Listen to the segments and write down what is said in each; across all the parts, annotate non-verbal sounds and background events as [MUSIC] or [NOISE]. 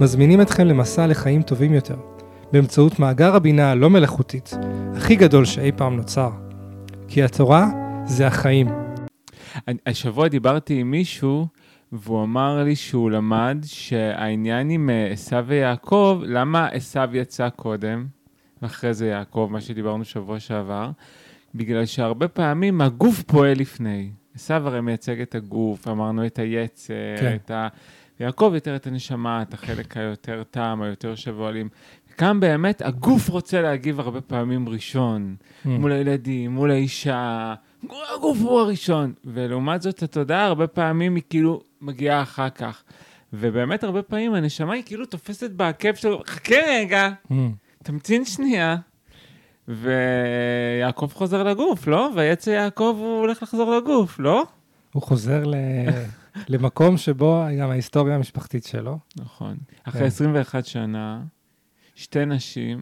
מזמינים אתכם למסע לחיים טובים יותר, באמצעות מאגר הבינה הלא מלאכותית, הכי גדול שאי פעם נוצר. כי התורה זה החיים. השבוע דיברתי עם מישהו, והוא אמר לי שהוא למד שהעניין עם אה, עשיו ויעקב, למה עשיו יצא קודם, ואחרי זה יעקב, מה שדיברנו שבוע שעבר, בגלל שהרבה פעמים הגוף פועל לפני. עשיו הרי מייצג את הגוף, אמרנו את היצר, כן. את ה... ויעקב יותר את הנשמה, את החלק היותר תם, היותר שבועלים. כאן באמת הגוף רוצה להגיב הרבה פעמים ראשון, mm. מול הילדים, מול האישה, הגוף הוא הראשון. ולעומת זאת, התודעה הרבה פעמים היא כאילו מגיעה אחר כך. ובאמת הרבה פעמים הנשמה היא כאילו תופסת בעקב שלו, חכה רגע, mm. תמתין שנייה. ויעקב חוזר לגוף, לא? ויצא יעקב הוא הולך לחזור לגוף, לא? הוא חוזר ל... למקום שבו גם ההיסטוריה המשפחתית שלו. נכון. אחרי 21 שנה, שתי נשים.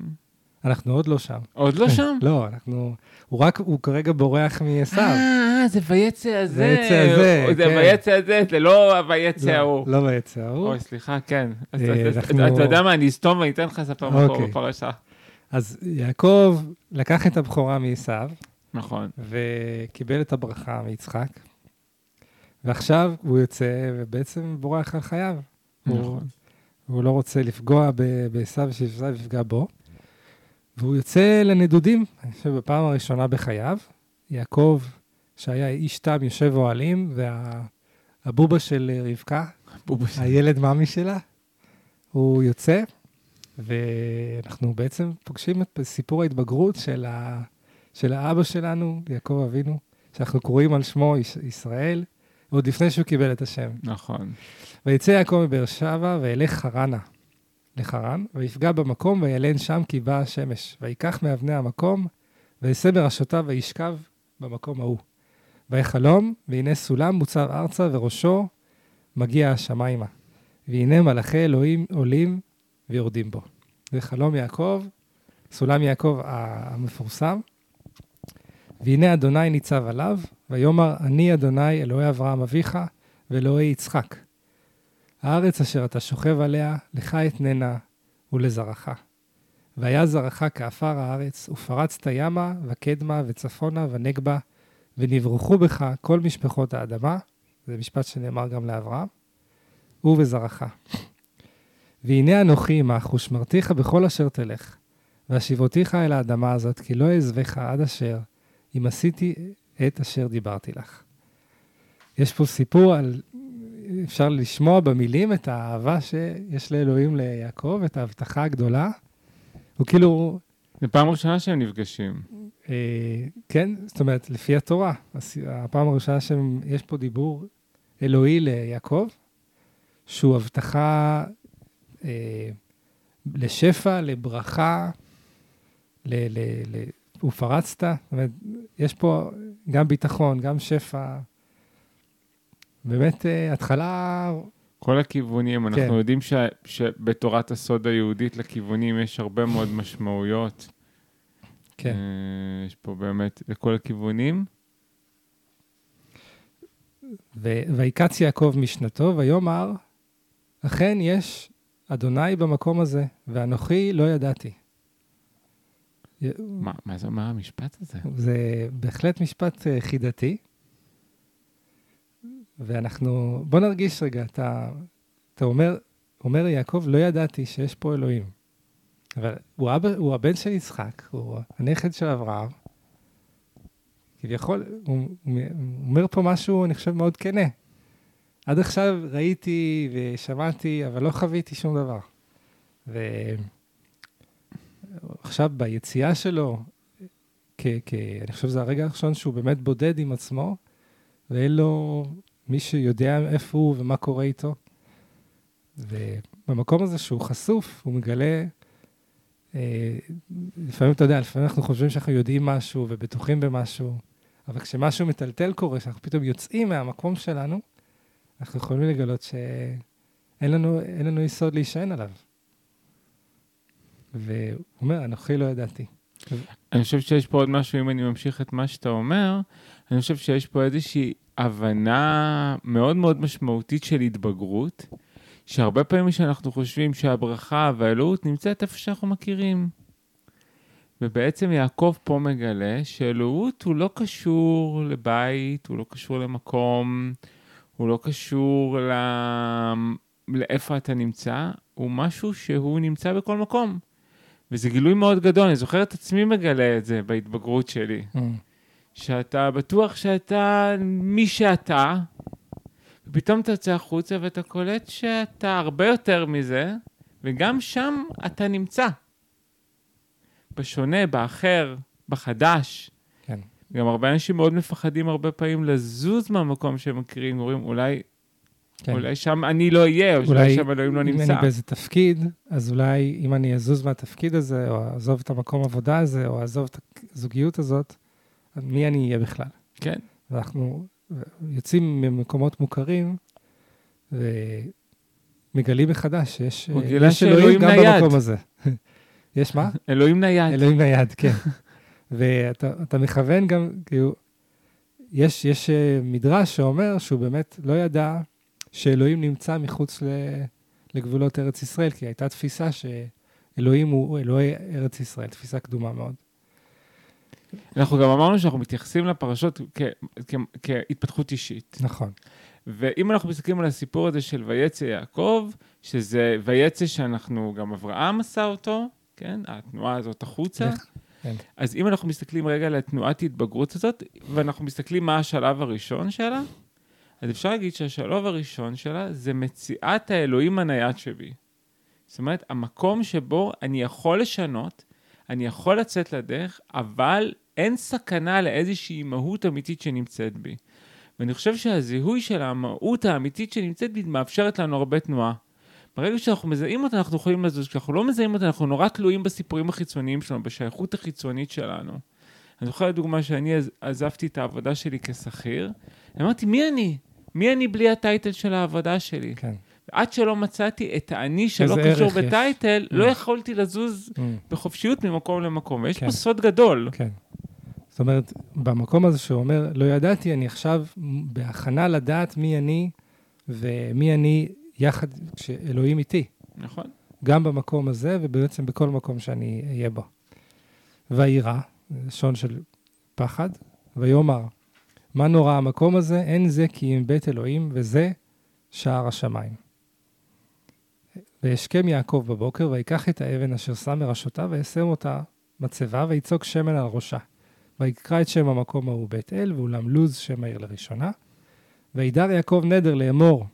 אנחנו עוד לא שם. עוד לא שם? [LAUGHS] לא, אנחנו... הוא רק, הוא כרגע בורח מעשיו. אה, זה ויצא הזה. ויצא הזה, כן. זה ויצא הזה, זה לא ויצא לא, ההוא. לא ויצא ההוא. אוי, סליחה, כן. אה, אתה יודע מה, אני אסתום ואני אתן לך לספר מקור אוקיי. בפרשה. אז יעקב לקח את הבכורה מעשיו. נכון. וקיבל את הברכה מיצחק. ועכשיו הוא יוצא ובעצם בורח על חייו. נכון. הוא, הוא לא רוצה לפגוע בעשיו שעשיו יפגע בו. והוא יוצא לנדודים, אני חושב בפעם הראשונה בחייו. יעקב, שהיה איש תם, יושב אוהלים, והבובה של רבקה, הילד מאמי שלה, הוא יוצא, ואנחנו בעצם פוגשים את סיפור ההתבגרות של, ה, של האבא שלנו, יעקב אבינו, שאנחנו קוראים על שמו ישראל, עוד לפני שהוא קיבל את השם. נכון. ויצא יעקב מבאר שבע וילך חרנה, לחרן, ויפגע במקום וילן שם כי באה השמש, ויקח מאבני המקום, וישא בראשותיו וישכב במקום ההוא. ויחלום, והנה סולם מוצר ארצה וראשו מגיע השמיימה. והנה מלאכי אלוהים עולים ויורדים בו. זה חלום יעקב, סולם יעקב המפורסם. והנה אדוני ניצב עליו, ויאמר אני אדוני אלוהי אברהם אביך ואלוהי יצחק. הארץ אשר אתה שוכב עליה, לך אתננה ולזרעך. והיה זרעך כעפר הארץ, ופרצת ימה, וקדמה, וצפונה, ונגבה, ונברחו בך כל משפחות האדמה, זה משפט שנאמר גם לאברהם, ובזרעך. והנה אנוכי עמך, ושמרתיך בכל אשר תלך, והשיבותיך אל האדמה הזאת, כי לא אעזבך עד אשר, אם עשיתי את אשר דיברתי לך. יש פה סיפור על, אפשר לשמוע במילים את האהבה שיש לאלוהים ליעקב, את ההבטחה הגדולה. הוא כאילו... זו פעם ראשונה שהם נפגשים. אה, כן, זאת אומרת, לפי התורה. הפעם הראשונה שיש פה דיבור אלוהי ליעקב, שהוא הבטחה אה, לשפע, לברכה, ל, ל, ל, זאת אומרת, יש פה גם ביטחון, גם שפע. באמת, אה, התחלה... כל הכיוונים, אנחנו כן. יודעים ש, שבתורת הסוד היהודית לכיוונים יש הרבה מאוד משמעויות. כן. אה, יש פה באמת לכל הכיוונים. ויקץ יעקב משנתו, ויאמר, אכן יש אדוני במקום הזה, ואנוכי לא ידעתי. מה, מה זה אומר המשפט הזה? זה בהחלט משפט uh, חידתי. ואנחנו, בוא נרגיש רגע, אתה, אתה אומר, אומר יעקב, לא ידעתי שיש פה אלוהים. אבל הוא, אבא, הוא הבן של יצחק, הוא הנכד של אברהם. כביכול, הוא, הוא אומר פה משהו, אני חושב, מאוד כנה. עד עכשיו ראיתי ושמעתי, אבל לא חוויתי שום דבר. ועכשיו ביציאה שלו, כ- כ- אני חושב שזה הרגע הראשון שהוא באמת בודד עם עצמו, ואין לו מי שיודע איפה הוא ומה קורה איתו. ובמקום הזה שהוא חשוף, הוא מגלה אה, לפעמים, אתה יודע, לפעמים אנחנו חושבים שאנחנו יודעים משהו ובטוחים במשהו, אבל כשמשהו מטלטל קורה, שאנחנו פתאום יוצאים מהמקום שלנו, אנחנו יכולים לגלות שאין לנו, לנו יסוד להישען עליו. והוא אומר, אנוכי לא ידעתי. אני חושב שיש פה עוד משהו, אם אני ממשיך את מה שאתה אומר, אני חושב שיש פה איזושהי הבנה מאוד מאוד משמעותית של התבגרות, שהרבה פעמים שאנחנו חושבים שהברכה והאלוהות נמצאת איפה שאנחנו מכירים. ובעצם יעקב פה מגלה שאלוהות הוא לא קשור לבית, הוא לא קשור למקום, הוא לא קשור ל... לאיפה אתה נמצא, הוא משהו שהוא נמצא בכל מקום. וזה גילוי מאוד גדול, אני זוכר את עצמי מגלה את זה בהתבגרות שלי. Mm. שאתה בטוח שאתה מי שאתה, ופתאום אתה יוצא החוצה ואתה קולט שאתה הרבה יותר מזה, וגם שם אתה נמצא. בשונה, באחר, בחדש. כן. גם הרבה אנשים מאוד מפחדים הרבה פעמים לזוז מהמקום שהם מכירים, אומרים, אולי, כן. אולי שם אני לא אהיה, או אולי שם אלוהים לא אם נמצא. אני באיזה תפקיד, אז אולי אם אני אזוז מהתפקיד הזה, או אעזוב את המקום עבודה הזה, או אעזוב את הזוגיות הזאת, מי אני אהיה בכלל? כן, ואנחנו יוצאים ממקומות מוכרים, ומגלים מחדש שיש הוא אה, גילה יש אלוהים שאלוהים גם נייד. במקום הזה. [LAUGHS] יש מה? [LAUGHS] אלוהים נייד. אלוהים נייד, כן. [LAUGHS] ואתה אתה מכוון גם, כאילו, יש, יש אה, מדרש שאומר שהוא באמת לא ידע שאלוהים נמצא מחוץ ל, לגבולות ארץ ישראל, כי הייתה תפיסה שאלוהים הוא אלוהי ארץ ישראל, תפיסה קדומה מאוד. אנחנו גם אמרנו שאנחנו מתייחסים לפרשות כ- כ- כהתפתחות אישית. נכון. ואם אנחנו מסתכלים על הסיפור הזה של ויצא יעקב, שזה ויצא שאנחנו, גם אברהם עשה אותו, כן? התנועה הזאת החוצה. איך? כן. אז אם אנחנו מסתכלים רגע על התנועת התבגרות הזאת, ואנחנו מסתכלים מה השלב הראשון שלה, אז אפשר להגיד שהשלב הראשון שלה זה מציאת האלוהים הנייד שבי. זאת אומרת, המקום שבו אני יכול לשנות, אני יכול לצאת לדרך, אבל אין סכנה לאיזושהי מהות אמיתית שנמצאת בי. ואני חושב שהזיהוי של המהות האמיתית שנמצאת בי מאפשרת לנו הרבה תנועה. ברגע שאנחנו מזהים אותה, אנחנו יכולים לזוז. כשאנחנו לא מזהים אותה, אנחנו נורא תלויים בסיפורים החיצוניים שלנו, בשייכות החיצונית שלנו. אני זוכר לדוגמה שאני עז- עזבתי את העבודה שלי כשכיר, אמרתי, מי אני? מי אני בלי הטייטל של העבודה שלי? כן. עד שלא מצאתי את האני שלא קשור יש. בטייטל, Mm. לא יכולתי לזוז Mm, בחופשיות ממקום למקום. ויש כן. פה סוד גדול. כן. זאת אומרת, במקום הזה שהוא אומר, לא ידעתי, אני עכשיו בהכנה לדעת מי אני ומי אני יחד, כשאלוהים איתי. נכון. גם במקום הזה ובעצם בכל מקום שאני אהיה בו. ויירא, לשון של פחד, ויאמר, מה נורא המקום הזה? אין זה כי אם בית אלוהים, וזה שער השמיים. וישכם יעקב בבוקר, ויקח את האבן אשר שם מראשותיו, וישם אותה מצבה, ויצוק שמן על ראשה. ויקרא את שם המקום ההוא בית אל, ואולם לוז שם העיר לראשונה. וידר יעקב נדר לאמור,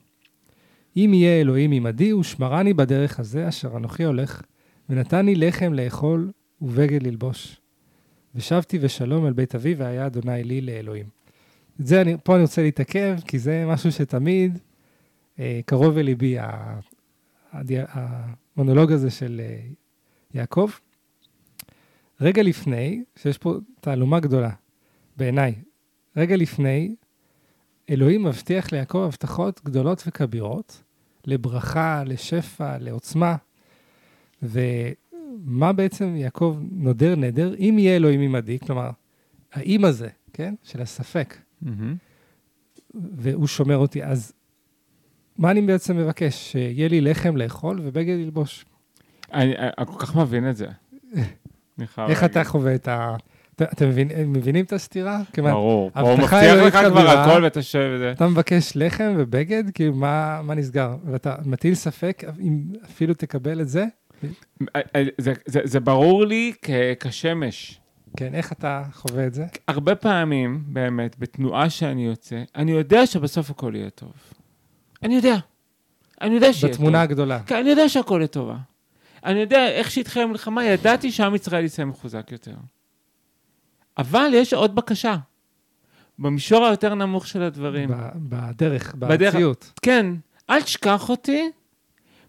אם יהיה אלוהים עמדי, ושמרני בדרך הזה אשר אנוכי הולך, ונתני לחם לאכול ובגד ללבוש. ושבתי ושלום אל בית אבי, והיה אדוני לי לאלוהים. זה אני, פה אני רוצה להתעכב, כי זה משהו שתמיד אה, קרוב אל ליבי, ה- הדי- המונולוג הזה של אה, יעקב. רגע לפני, שיש פה תעלומה גדולה, בעיניי, רגע לפני, אלוהים מבטיח ליעקב הבטחות גדולות וכבירות, לברכה, לשפע, לעוצמה. ומה בעצם יעקב נודר נדר? אם יהיה אלוהים עמדי, כלומר, האם הזה, כן, של הספק. והוא שומר אותי, אז מה אני בעצם מבקש? שיהיה לי לחם לאכול ובגד ללבוש. אני אני כל כך מבין את זה. [LAUGHS] איך. אתה חווה את ה... אתם מבינים את הסתירה? ברור. הוא הבטחה מבטיח לך כבר. הכל ואתה שואל את זה. אתה מבקש לחם ובגד, כאילו, מה, מה נסגר? ואתה מטיל ספק אם אפילו תקבל את זה? אה, אה, זה- זה- זה ברור לי כשמש. כן, איך אתה חווה את זה? הרבה פעמים, באמת, בתנועה שאני יוצא, אני יודע שבסוף הכל יהיה טוב. אני יודע. אני יודע שיהיה טוב. בתמונה הגדולה. כן, אני יודע שהכל לטובה. אני יודע איך שהתחילה המלחמה, ידעתי שעם ישראל יסיים מחוזק יותר. אבל יש עוד בקשה. במישור היותר נמוך של הדברים. ב- בדרך. בארציות. כן, אל תשכח אותי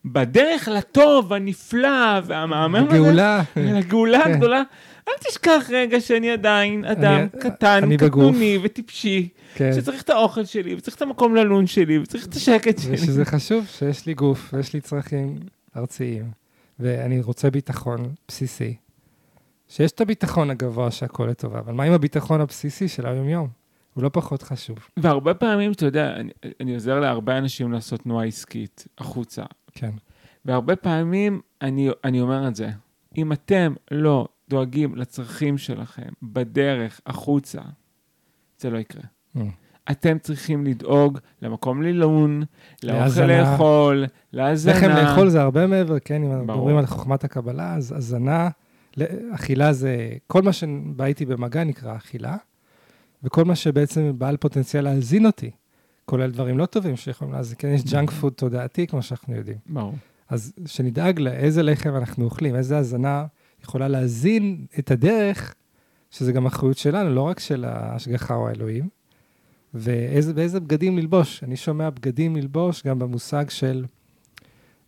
בדרך לטוב, הנפלא והמהמם הזה, גאולה. לגאולה כן. הגדולה, אל תשכח רגע שאני עדיין אדם אני- קטן, אני בגוף. קטנוני וטיפשי, כן. שצריך את האוכל שלי, וצריך את המקום ללון שלי, וצריך את השקט שלי. ושזה חשוב שיש לי גוף ויש לי צרכים ארציים, ואני רוצה ביטחון בסיסי. שיש את הביטחון הגבוה שהכל לטובה, אבל מה עם הביטחון הבסיסי של היום-יום? הוא לא פחות חשוב. והרבה פעמים, אתה יודע, אני, אני עוזר להרבה אנשים לעשות תנועה עסקית החוצה, כן. והרבה פעמים אני, אני אומר את זה, אם אתם לא דואגים לצרכים שלכם בדרך החוצה, זה לא יקרה. Mm. אתם צריכים לדאוג למקום ללון, לאוכל. לאכול, להזנה. לחם לאכול זה הרבה מעבר, כן, אם אנחנו. מדברים על חוכמת הקבלה, אז הזנה, אכילה זה, כל מה שבא איתי במגע נקרא אכילה, וכל מה שבעצם בעל פוטנציאל להזין אותי, כולל דברים לא טובים שיכולים להזין, כן, יש ג'אנק פוד תודעתי, כמו שאנחנו יודעים. ברור. אז שנדאג לאיזה לחם אנחנו אוכלים, איזה הזנה יכולה להזין את הדרך, שזה גם אחריות שלנו, לא רק של ההשגחה או האלוהים, ואיזה ואיזה בגדים ללבוש. אני שומע בגדים ללבוש גם במושג של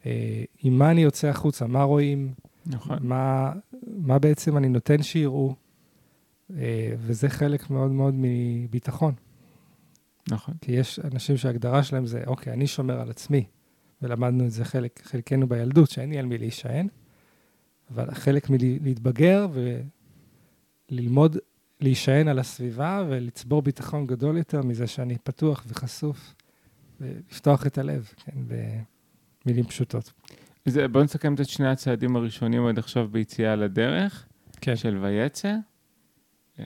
אה, עם מה אני יוצא החוצה, מה רואים, נכון. מה, מה בעצם אני נותן שיראו, אה, וזה חלק מאוד מאוד מביטחון. נכון. כי יש אנשים שההגדרה שלהם זה, אוקיי, אני שומר על עצמי, ולמדנו את זה חלק, חלקנו בילדות, שאין לי על מי להישען, אבל חלק מלהתבגר וללמוד להישען על הסביבה ולצבור ביטחון גדול יותר מזה שאני פתוח וחשוף, ולפתוח את הלב, כן, במילים פשוטות. זה, בואו נסכם את שני הצעדים הראשונים עד עכשיו ביציאה לדרך, כן. של ויצא.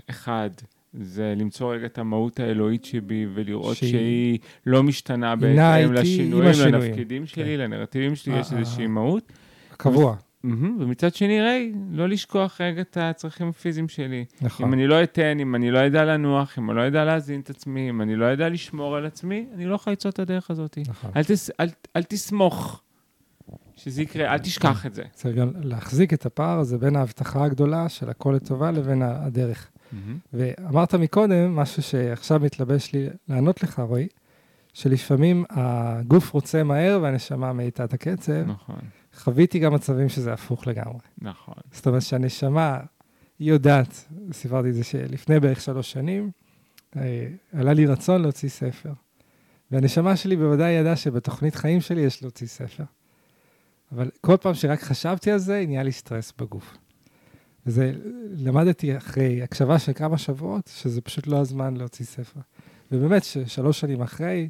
אחד, זה למצוא רגע את המהות האלוהית שבי ולראות שהיא- שהיא לא משתנה בהתאם עם לשינויים, השינויים. לנפקידים שלי, כן. לנרטיבים שלי, יש אה, איזושהי אה. מהות. קבוע, מהמם, ומצד שני, ראי, לא לשכוח רגע את הצרכים הפיזיים שלי. נכון. אם אני לא אתן, אם אני לא אדע לנוח, אם אני לא אדע להזין את עצמי, אם אני לא אדע לשמור על עצמי, אני לא יכול למצוא את הדרך הזאת. נכון. אל, תס, אל, אל תסמוך שזה יקרה, אל תשכח את זה. צריך גם להחזיק את הפער הזה בין ההבטחה הגדולה של הכל לטובה לבין הדרך. ואמרת מקודם, משהו שעכשיו מתלבש לי לענות לך, רועי, שלפעמים הגוף רוצה מהר והנשמה מאיטה את הקצב. נכון, חוויתי גם מצבים שזה הפוך לגמרי. נכון. זאת אומרת שהנשמה, היא יודעת, סיפרתי את זה שלפני בערך שלוש שנים, אה, עלה לי רצון להוציא ספר. והנשמה שלי בוודאי ידעה שבתוכנית חיים שלי יש להוציא ספר. אבל כל פעם שרק חשבתי על זה, נהיה לי סטרס בגוף. וזה, למדתי אחרי הקשבה של כמה שבועות, שזה פשוט לא הזמן להוציא ספר. ובאמת, ששלוש שנים אחרי,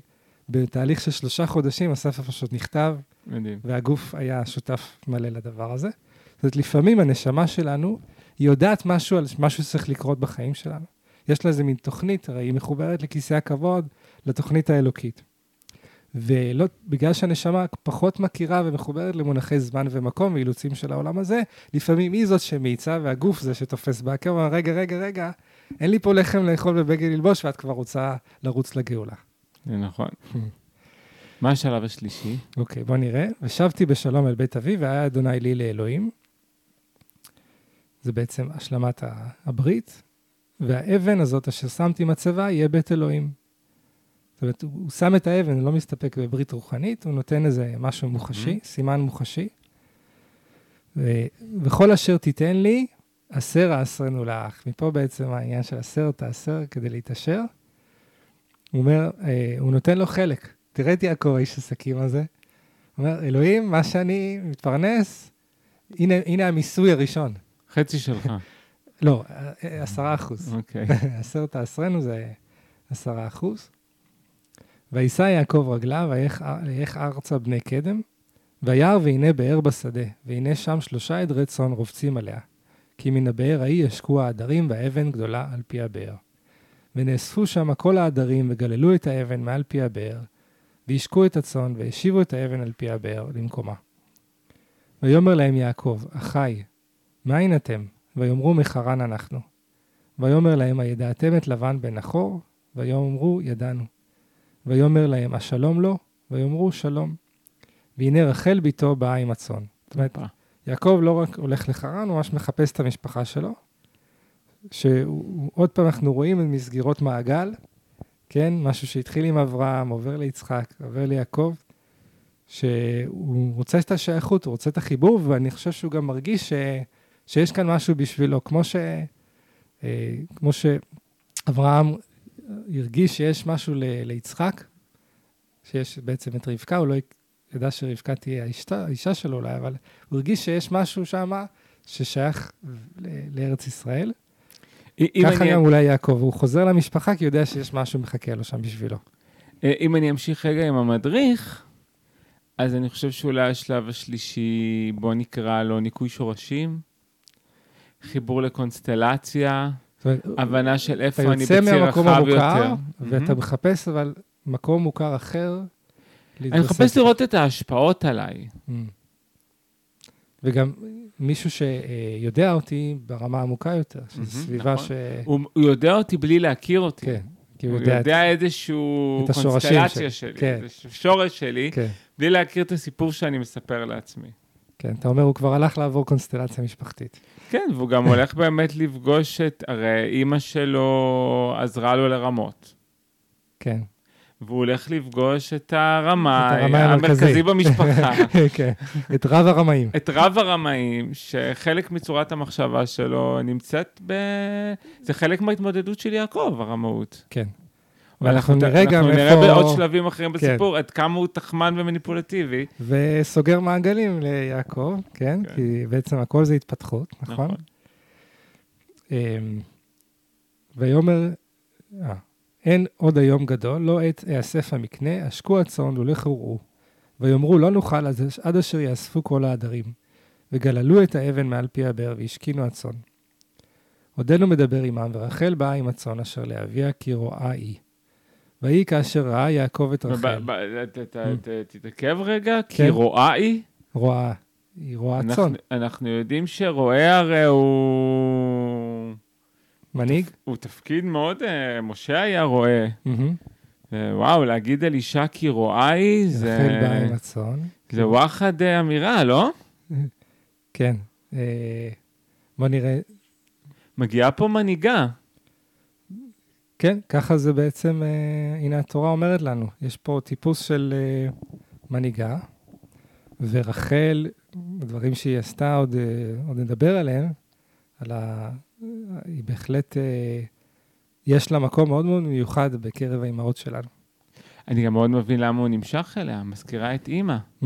בתהליך של שלושה חודשים, הספר פשוט נכתב, מדהים. והגוף היה שותף מלא לדבר הזה. זאת אומרת, לפעמים הנשמה שלנו, היא יודעת משהו על משהו שצריך לקרות בחיים שלנו. יש לה איזה מין תוכנית, הרי היא מחוברת לכיסא הכבוד, לתוכנית האלוקית. ולא, בגלל שהנשמה פחות מכירה ומחוברת למונחי זמן ומקום ואילוצים של העולם הזה, לפעמים היא זאת שמאיצה והגוף זה שתופס בעקר, ואומר, רגע, רגע, רגע, אין לי פה לחם לאכול ובגד ללבוש, ואת כבר רוצה לרוץ לגאולה. זה נכון. מה השלב השלישי? אוקיי, בוא נראה. ושבתי בשלום אל בית אבי, והיה אדוני לי לאלוהים. זה בעצם השלמת הברית, והאבן הזאת אשר שמתי מצבה יהיה בית אלוהים. זאת אומרת, הוא שם את האבן, הוא לא מסתפק בברית רוחנית, הוא נותן איזה משהו מוחשי, סימן מוחשי. וכל אשר תיתן לי, אסר אעשרנו לך. מפה בעצם העניין של אסר תאסר כדי להתעשר. הוא אומר, אה, הוא נותן לו חלק. תראה את יעקב, האיש עסקים הזה. הוא אומר, אלוהים, מה שאני מתפרנס, הנה, הנה המיסוי הראשון. חצי שלך. [LAUGHS] לא, אה, אה, עשרה אחוז. אוקיי. [LAUGHS] עשר תעשרנו זה עשרה אחוז. וישא יעקב רגליו, ויך ארצה בני קדם, וירא והנה באר בשדה, והנה שם שלושה עדרי צאן רובצים עליה. כי מן הבאר ההיא ישקו העדרים, והאבן גדולה על פי הבאר. ונאספו שם כל העדרים, וגללו את האבן מעל פי הבאר, וישקו את הצאן, והשיבו את האבן על פי הבאר למקומה. ויאמר להם יעקב, אחי, מאין אתם? ויאמרו מחרן אנחנו. ויאמר להם, הידעתם את לבן בן נחור? ויאמרו, ידענו. ויאמר להם, השלום לו? ויאמרו, שלום. והנה רחל בתו באה עם הצאן. זאת אומרת. יעקב לא רק הולך לחרן, הוא ממש מחפש את המשפחה שלו. שעוד פעם אנחנו רואים את מסגירות מעגל, כן? משהו שהתחיל עם אברהם, עובר ליצחק, עובר ליעקב, שהוא רוצה את השייכות, הוא רוצה את החיבור, ואני חושב שהוא גם מרגיש ש, שיש כאן משהו בשבילו, כמו, ש, אה, כמו שאברהם הרגיש שיש משהו ל, ליצחק, שיש בעצם את רבקה, הוא לא ידע שרבקה תהיה האישה, האישה שלו אולי, אבל הוא הרגיש שיש משהו שם ששייך לארץ ישראל. ככה אני... גם אולי יעקב, הוא חוזר למשפחה כי הוא יודע שיש משהו מחכה לו שם בשבילו. אה, אם אני אמשיך רגע עם המדריך, אז אני חושב שאולי השלב השלישי, בוא נקרא לו ניקוי שורשים, חיבור לקונסטלציה, הבנה של איפה אני בציר רחב יותר. אתה יוצא מהמקום המוכר, ואתה mm-hmm. מחפש אבל מקום מוכר אחר. אני מחפש לראות את ההשפעות עליי. Mm. וגם מישהו שיודע אותי ברמה עמוקה יותר, שזו סביבה נכון. ש... הוא, הוא יודע אותי בלי להכיר אותי. כן. כי הוא יודע, יודע את... איזשהו קונסטלציה שלי, שלי כן. איזשהו שורש שלי, כן. בלי להכיר את הסיפור שאני מספר לעצמי. כן, אתה אומר, הוא כבר הלך לעבור קונסטלציה משפחתית. כן, והוא גם הולך באמת לפגוש את, הרי אימא שלו עזרה לו לרמות. כן. והוא הולך לפגוש את הרמאי המרכזי במשפחה. [LAUGHS] כן, את רב הרמאים. את רב הרמאים, שחלק מצורת המחשבה שלו נמצאת ב... זה חלק מההתמודדות של יעקב, הרמאות. כן. ואנחנו נראה גם איפה... אנחנו נראה בעוד שלבים אחרים כן. בסיפור, עד כמה הוא תחמן ומניפולטיבי. וסוגר מעגלים ליעקב, כן? כן. כי בעצם הכל זה התפתחות, נכון? נכון. אמ, ויאמר... אה, אין עוד היום גדול, לא עת אאסף המקנה, אשקו הצאן ולכו וראו. ויאמרו לא נוכל עד אשר יאספו כל העדרים. וגללו את האבן מעל פי הבאר והשכינו הצאן. עודנו מדבר עמם, ורחל באה עם הצאן אשר לאביה, כי רואה היא. ויהי כאשר ראה יעקב את רחל. תתעכב רגע, כי כן. רואה היא? רואה, היא רואה צאן. אנחנו יודעים שרואה הרי הוא... מנהיג? הוא תפקיד מאוד, אה, משה היה רועה. וואו, להגיד אלישע כי רואה היא, זה... רחל באה עם הצאן. זה וואחד אה, אמירה, לא? [LAUGHS] כן. אה, בוא נראה. מגיעה פה מנהיגה. כן, ככה זה בעצם, הנה התורה אומרת לנו. יש פה טיפוס של מנהיגה, ורחל, דברים שהיא עשתה, עוד, עוד נדבר עליהם, על ה... היא בהחלט, אה, יש לה מקום מאוד מאוד מיוחד בקרב האימהות שלנו. אני גם מאוד מבין למה הוא נמשך אליה, מזכירה את אימא. Mm.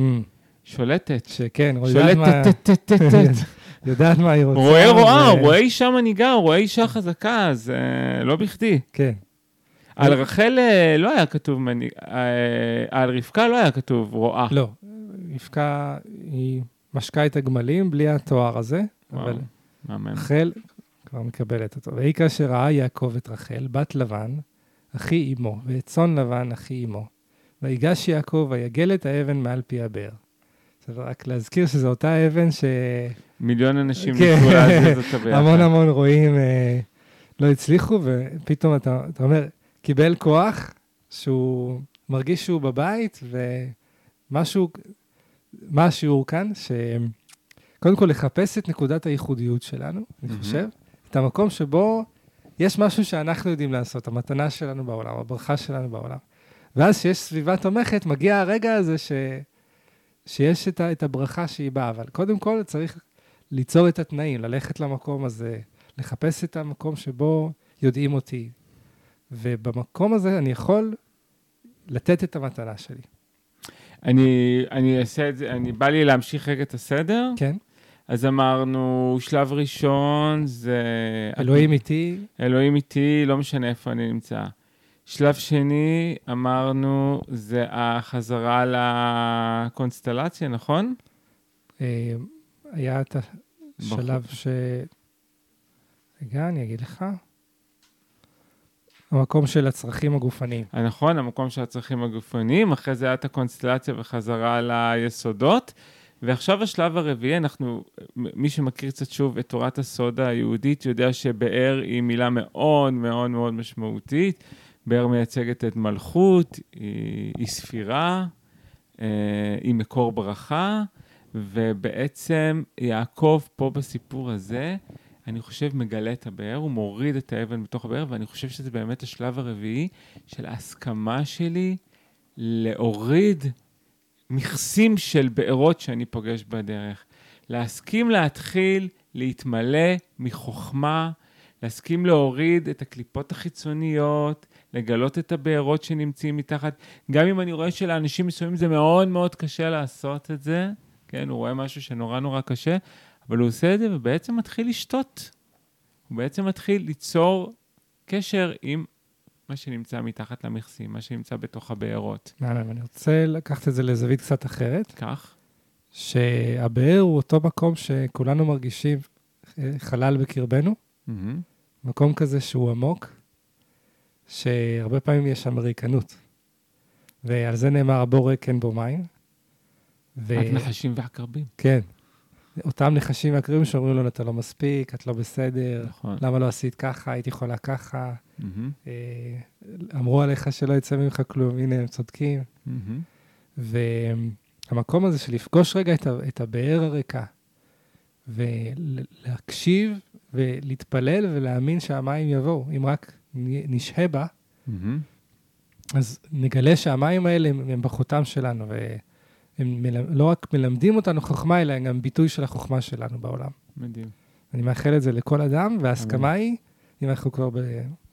שולטת. שכן, יודעת מה... [LAUGHS] יודעת מה היא רוצה. רואה רואה, רואה אישה מנהיגה, רואה אישה חזקה, אז אה, לא בכדי. כן. על רחל אה, לא היה כתוב מנהיג, על רבקה לא היה כתוב רואה. לא, רבקה היא משקה את הגמלים בלי התואר הזה, אבל רחל, כבר מקבלת אותו. ויהי כאשר ראה יעקב את רחל, בת לבן, אחי אמו, ואת צאן לבן, אחי אמו. ויגש יעקב ויגל את האבן מעל פי הבאר. רק להזכיר שזו אותה אבן ש... מיליון אנשים כן. ניסו להזיז אותה ביחד. המון המון רואים אה, לא הצליחו, ופתאום אתה, אתה אומר, קיבל כוח שהוא מרגיש שהוא בבית, ומשהו, מה השיעור כאן? שקודם כל לחפש את נקודת הייחודיות שלנו, אני חושב, את המקום שבו יש משהו שאנחנו יודעים לעשות, המתנה שלנו בעולם, הברכה שלנו בעולם. ואז כשיש סביבה תומכת, מגיע הרגע הזה ש... שיש את, ה... את הברכה שהיא באה, אבל קודם כל צריך ליצור את התנאים, ללכת למקום הזה, לחפש את המקום שבו יודעים אותי. ובמקום הזה אני יכול לתת את המתנה שלי. אני, אני אעשה את זה, אני בא לי להמשיך רגע את הסדר. כן. אז אמרנו, שלב ראשון זה... אלוהים איתי. אלוהים איתי, לא משנה איפה אני נמצא. שלב שני, אמרנו, זה החזרה לקונסטלציה, נכון? אה, היה את השלב ש... רגע, אני אגיד לך. המקום של הצרכים הגופניים. נכון, המקום של הצרכים הגופניים, אחרי זה היה את הקונסטלציה וחזרה ליסודות. ועכשיו השלב הרביעי, אנחנו, מי שמכיר קצת שוב את תורת הסודה היהודית, יודע שבאר היא מילה מאוד מאוד מאוד משמעותית. באר מייצגת את מלכות, היא, היא ספירה, אה, היא מקור ברכה, ובעצם יעקב פה בסיפור הזה, אני חושב, מגלה את הבאר, הוא מוריד את האבן בתוך הבאר, ואני חושב שזה באמת השלב הרביעי של ההסכמה שלי להוריד המכסים של בארות שאני פוגש בדרך. להסכים להתחיל להתמלא מחוכמה, להסכים להוריד את הקליפות החיצוניות, לגלות את הבארות שנמצאים מתחת. גם אם אני רואה שלאנשים מסוימים זה מאוד מאוד קשה לעשות את זה, כן, הוא רואה משהו שנורא נורא קשה, אבל הוא עושה את זה ובעצם מתחיל לשתות. הוא בעצם מתחיל ליצור קשר עם מה שנמצא מתחת למכסים, מה שנמצא בתוך הבארות. מעניין, אני רוצה לקחת את זה לזווית קצת אחרת, כך? שהבאר הוא אותו מקום שכולנו מרגישים אה, חלל בקרבנו, מהמם. מקום כזה שהוא עמוק, שהרבה פעמים יש שם ריקנות. ועל זה נאמר, הבור ריק אין בו מים. ו- רק נחשים ועקרבים. כן. אותם נחשים ועקרים שאומרים לנו, אתה לא מספיק, את לא בסדר, נכון. למה לא עשית ככה, היית יכולה ככה, מהמם, אה, אמרו עליך שלא יצא ממך כלום, הנה הם צודקים. מהמם. והמקום הזה של לפגוש רגע את, ה- את הבאר הריקה, ולהקשיב ולהתפלל ולהאמין שהמים יבואו, אם רק נשהה בה, מהמם. אז נגלה שהמים האלה הם, הם בחותם שלנו, והם מל... לא רק מלמדים אותנו חוכמה, אלא הם גם ביטוי של החוכמה שלנו בעולם. מדהים. אני מאחל את זה לכל אדם, וההסכמה היא, אם אנחנו כבר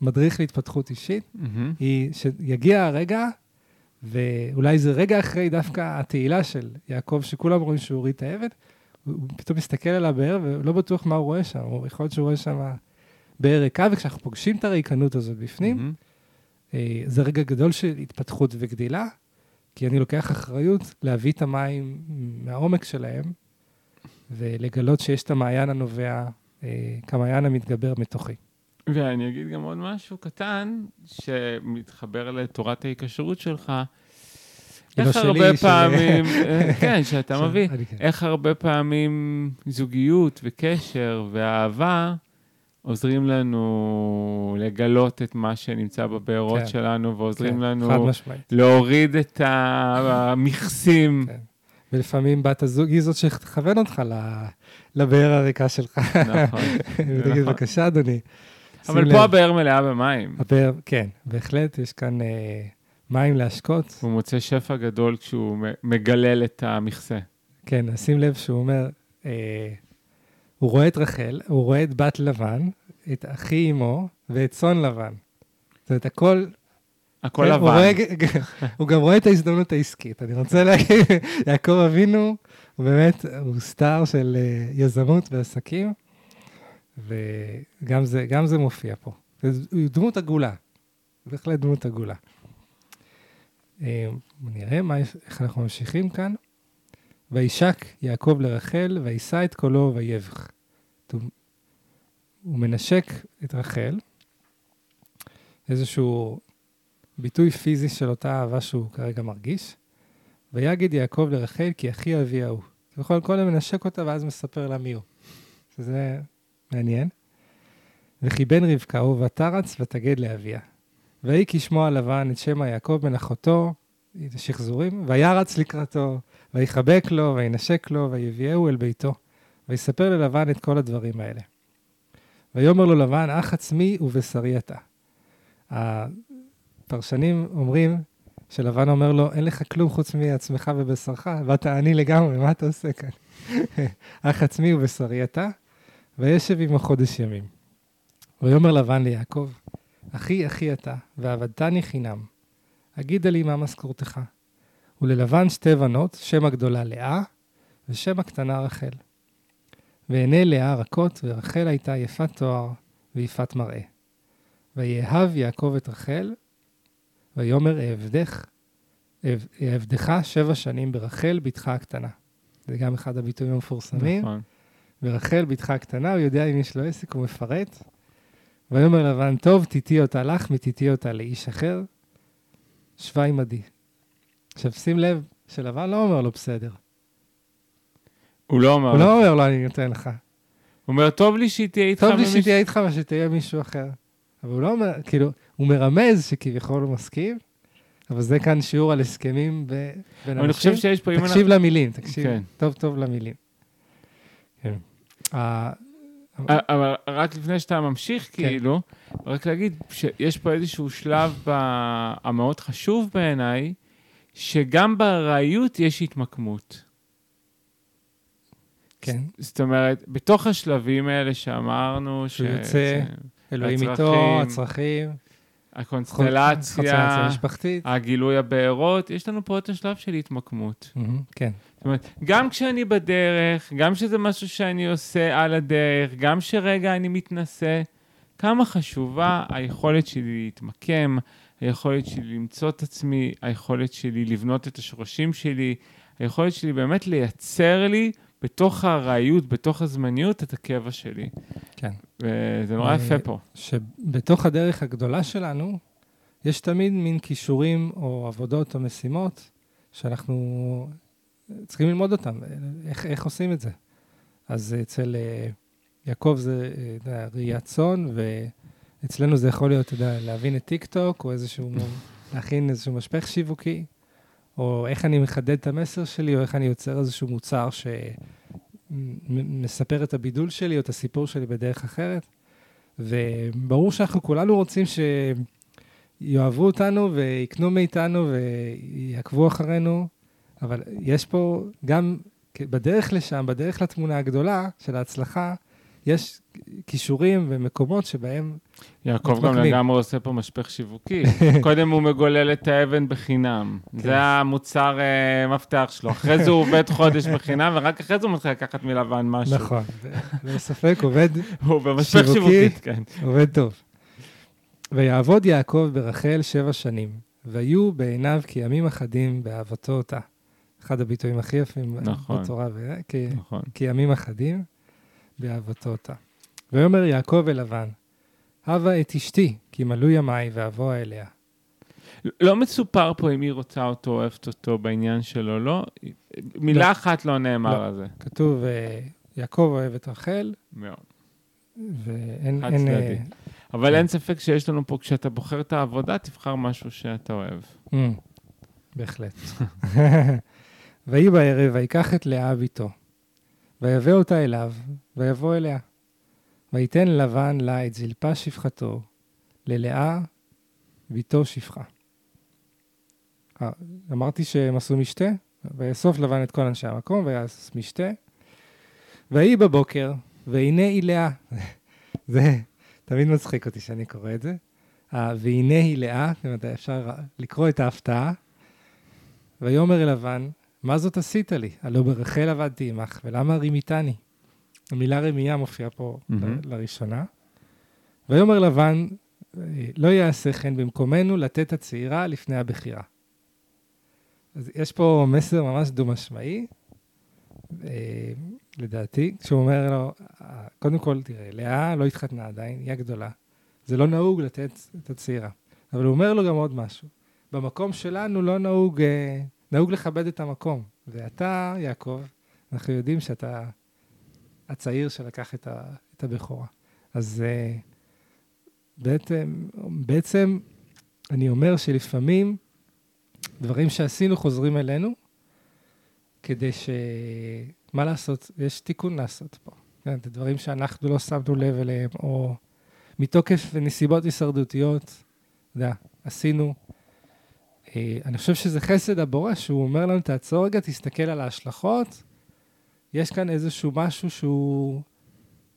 במדריך להתפתחות אישית, מהמם. היא שיגיע הרגע, ואולי זה רגע אחרי דווקא התהילה של יעקב, שכולם רואים שהוא הוריד את העבד, הוא פתאום מסתכל על הבאר ולא בטוח מה הוא רואה שם, הוא יכול להיות שהוא רואה שם באר ריקה, וכשאנחנו פוגשים את הריקנות הזאת בפנים. אה, זה רגע גדול של התפתחות וגדילה, כי אני לוקח אחריות להביא את המים מהעומק שלהם, ולגלות שיש את המעיין הנובע, אה, כמעיין המתגבר מתוכי. ואני אגיד גם עוד משהו קטן, שמתחבר לתורת ההיקשרות שלך. איך שלי, הרבה פעמים, אה, [LAUGHS] כן, שאתה מביא, כן. איך הרבה פעמים זוגיות וקשר ואהבה עוזרים לנו לגלות את מה שנמצא בבארות כן. שלנו, ועוזרים כן, לנו. להוריד את [LAUGHS] המכסים. כן. ולפעמים בת הזוג היא זאת שתכוון אותך לבאר הריקה שלך. נכון. [LAUGHS] ותגיד, נכון. בבקשה, אדוני. אבל פה הבאר מלאה במים. הבאר, כן, בהחלט, יש כאן אה, מים להשקות. הוא מוצא שפע גדול כשהוא מגלל את המכסה. כן, שים לב שהוא אומר, אה, הוא רואה את רחל, הוא רואה את בת לבן, את אחי אמו ואת צאן לבן. זאת אומרת, הכל... הכל כן, הוא, רואה, לבן. [LAUGHS] הוא גם רואה את ההזדמנות העסקית. אני רוצה להגיד, [LAUGHS] יעקב אבינו, הוא באמת, הוא סטאר של אה, יזמות ועסקים, וגם זה, גם זה מופיע פה. הוא דמות עגולה, בהחלט דמות עגולה. אה, נראה מה, איך אנחנו ממשיכים כאן. וישק יעקב לרחל, וישא את קולו ויבך. הוא הוא מנשק את רחל, איזשהו ביטוי פיזי של אותה אהבה שהוא כרגע מרגיש. ויגיד יעקב לרחל, כי אחי אבי ההוא. כביכול קודם מנשק אותה ואז מספר לה מי הוא. שזה מעניין. וכי בן רבקה הוא ותרץ ותגד לאביה. ויהי כשמוע לבן את שם יעקב בן אחותו, שחזורים, וירץ לקראתו, ויחבק לו, וינשק לו, ויביאהו אל ביתו. ויספר ללבן את כל הדברים האלה. ויאמר לו לבן, אח עצמי ובשרי אתה. הפרשנים אומרים שלבן אומר לו, אין לך כלום חוץ מעצמך ובשרך, ואתה עני לגמרי, מה אתה עושה כאן? [LAUGHS] אח עצמי ובשרי אתה, וישב עמו חודש ימים. ויאמר לבן ליעקב, אחי אחי אתה, ועבדתני חינם. הגידה לי מה משכורתך. וללבן שתי בנות, שם הגדולה לאה, ושם הקטנה רחל. ועיני לאה רכות, ורחל הייתה יפת תואר ויפת מראה. ויאהב יעקב את רחל, ויאמר אעבדך, אעב- אעבדך שבע שנים ברחל בתך הקטנה. זה גם אחד הביטויים המפורסמים. נכון. ורחל בתך הקטנה, הוא יודע אם יש לו עסק, הוא מפרט. ויאמר לבן, טוב, תיתי אותה לך, מתיתי אותה לאיש אחר, שבה עמדי. עכשיו, שים לב שלבן לא אומר לו בסדר. הוא לא אומר, הוא לא אומר לו, אני נותן לך. הוא אומר, טוב לי שהיא תהיה איתך. טוב לי במישהו-" שתהיה איתך ושתהיה מישהו אחר. אבל הוא לא אומר, כאילו, הוא מרמז שכביכול הוא מסכים, אבל זה כאן שיעור על הסכמים ב- בין אבל אני אנשים. חושב שיש פה, אנחנו... תקשיב למילים, תקשיב כן. טוב טוב למילים. כן. אבל רק לפני שאתה ממשיך, כן. כאילו, רק להגיד שיש פה איזשהו שלב המאוד חשוב בעיניי, שגם בארעיות יש התמקמות. כן. זאת אומרת, בתוך השלבים האלה שאמרנו, ש... יוצא, ש- אלוהים איתו, הצרכים, הקונסטלציה, קונסטלציה משפחתית. הגילוי הבארות, יש לנו פה את השלב של התמקמות. כן, זאת אומרת, גם כשאני בדרך, גם שזה משהו שאני עושה על הדרך, גם שרגע אני מתנשא, כמה חשובה היכולת שלי להתמקם, היכולת שלי למצוא את עצמי, היכולת שלי לבנות את השורשים שלי, היכולת שלי באמת לייצר לי בתוך הארעיות, בתוך הזמניות, את הקבע שלי. כן. וזה נורא אה, יפה פה. שבתוך הדרך הגדולה שלנו, יש תמיד מין כישורים או עבודות או משימות שאנחנו צריכים ללמוד אותם, איך, איך עושים את זה. אז אצל אה, יעקב זה אה, ראיית צאן, ואצלנו זה יכול להיות, אתה יודע, להבין את טיק טוק, או איזשהו, להכין איזשהו משפך שיווקי, או איך אני מחדד את המסר שלי, או איך אני יוצר איזשהו מוצר שמספר את הבידול שלי או את הסיפור שלי בדרך אחרת. וברור שאנחנו כולנו רוצים שיאהבו אותנו ויקנו מאיתנו ויעקבו אחרינו, אבל יש פה גם בדרך לשם, בדרך לתמונה הגדולה של ההצלחה, יש כישורים ומקומות שבהם... יעקב גם. לגמרי עושה פה משפך שיווקי. [LAUGHS] קודם הוא מגולל את האבן בחינם. כן. זה המוצר אה, מפתח שלו. אחרי זה הוא עובד חודש בחינם, ורק אחרי זה הוא מתחיל לקחת מלבן משהו. נכון, ללא ספק עובד, [LAUGHS] הוא במשפך שיווקי. שיווקית, כן. עובד טוב. ויעבוד יעקב ברחל שבע שנים, והיו בעיניו כימים אחדים באהבתו אותה. אחד הביטויים הכי יפים נכון. בתורה, ו- נכון. כימים אחדים באהבתו אותה. ויאמר יעקב אל לבן, הבה את אשתי, כי מלאו ימיי ואבוא אליה. לא מסופר פה אם היא רוצה אותו, אוהבת אותו בעניין שלו, לא? מילה לא. אחת לא נאמר לא. על זה. כתוב, אה, יעקב אוהב את רחל, מאוד. ואין... חד אין, צדדי. אה, אבל כן. אין ספק שיש לנו פה, כשאתה בוחר את העבודה, תבחר משהו שאתה אוהב. Mm, בהחלט. [LAUGHS] ויהי בערב, ויקח את לאה בתו, ויבא אותה אליו, ויבוא אליה. ויתן לבן לה את זלפה שפחתו, ללאה בתו שפחה. אה, אמרתי שהם עשו משתה, ויאסוף לבן את כל אנשי המקום, ויעש משתה. ויהי בבוקר, והנה היא לאה. [LAUGHS] זה תמיד מצחיק אותי שאני קורא את זה. אה, והנה היא לאה, אפשר לקרוא את ההפתעה. ויאמר לבן, מה זאת עשית לי? הלא ברחל עבדתי עמך, ולמה רימיתני? המילה רמייה מופיעה פה. ל- לראשונה. ויאמר לבן, אה, לא יעשה כן במקומנו לתת הצעירה לפני הבכירה. אז יש פה מסר ממש דו-משמעי, אה, לדעתי, כשהוא אומר לו, אה, קודם כל, תראה, לאה לא התחתנה עדיין, היא הגדולה. זה לא נהוג לתת את הצעירה. אבל הוא אומר לו גם עוד משהו. במקום שלנו לא נהוג, אה, נהוג לכבד את המקום. ואתה, יעקב, אנחנו יודעים שאתה הצעיר שלקח את, ה, את הבכורה. אז אה, בעצם, בעצם אני אומר שלפעמים דברים שעשינו חוזרים אלינו, כדי ש... מה לעשות? יש תיקון לעשות פה. כן, זה דברים שאנחנו לא שמנו לב אליהם, או מתוקף נסיבות הישרדותיות, אתה יודע, עשינו. אה, אני חושב שזה חסד הבורא, שהוא אומר לנו, תעצור רגע, תסתכל על ההשלכות. יש כאן איזשהו משהו שהוא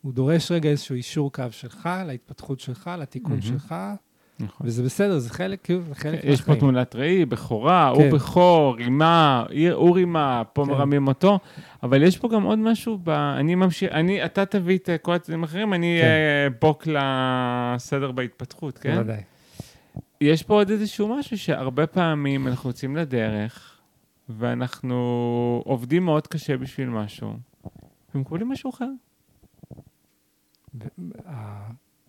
הוא דורש רגע איזשהו אישור קו שלך, להתפתחות שלך, לתיקון מהמם. שלך, נכון. וזה בסדר, זה חלק, כאילו, זה חלק יש פה מהחיים. תמונת ראי, בכורה, כן. הוא בכור, רימה, הוא רימה, פה כן. מרמים אותו, אבל יש פה גם עוד משהו, ב... אני ממשיך, אני, אתה תביא את כל הצדדים האחרים, אני כן. אה, בוק לסדר בהתפתחות, כן? בוודאי. יש פה עוד איזשהו משהו שהרבה פעמים אנחנו יוצאים לדרך, ואנחנו עובדים מאוד קשה בשביל משהו, ומקבלים משהו אחר.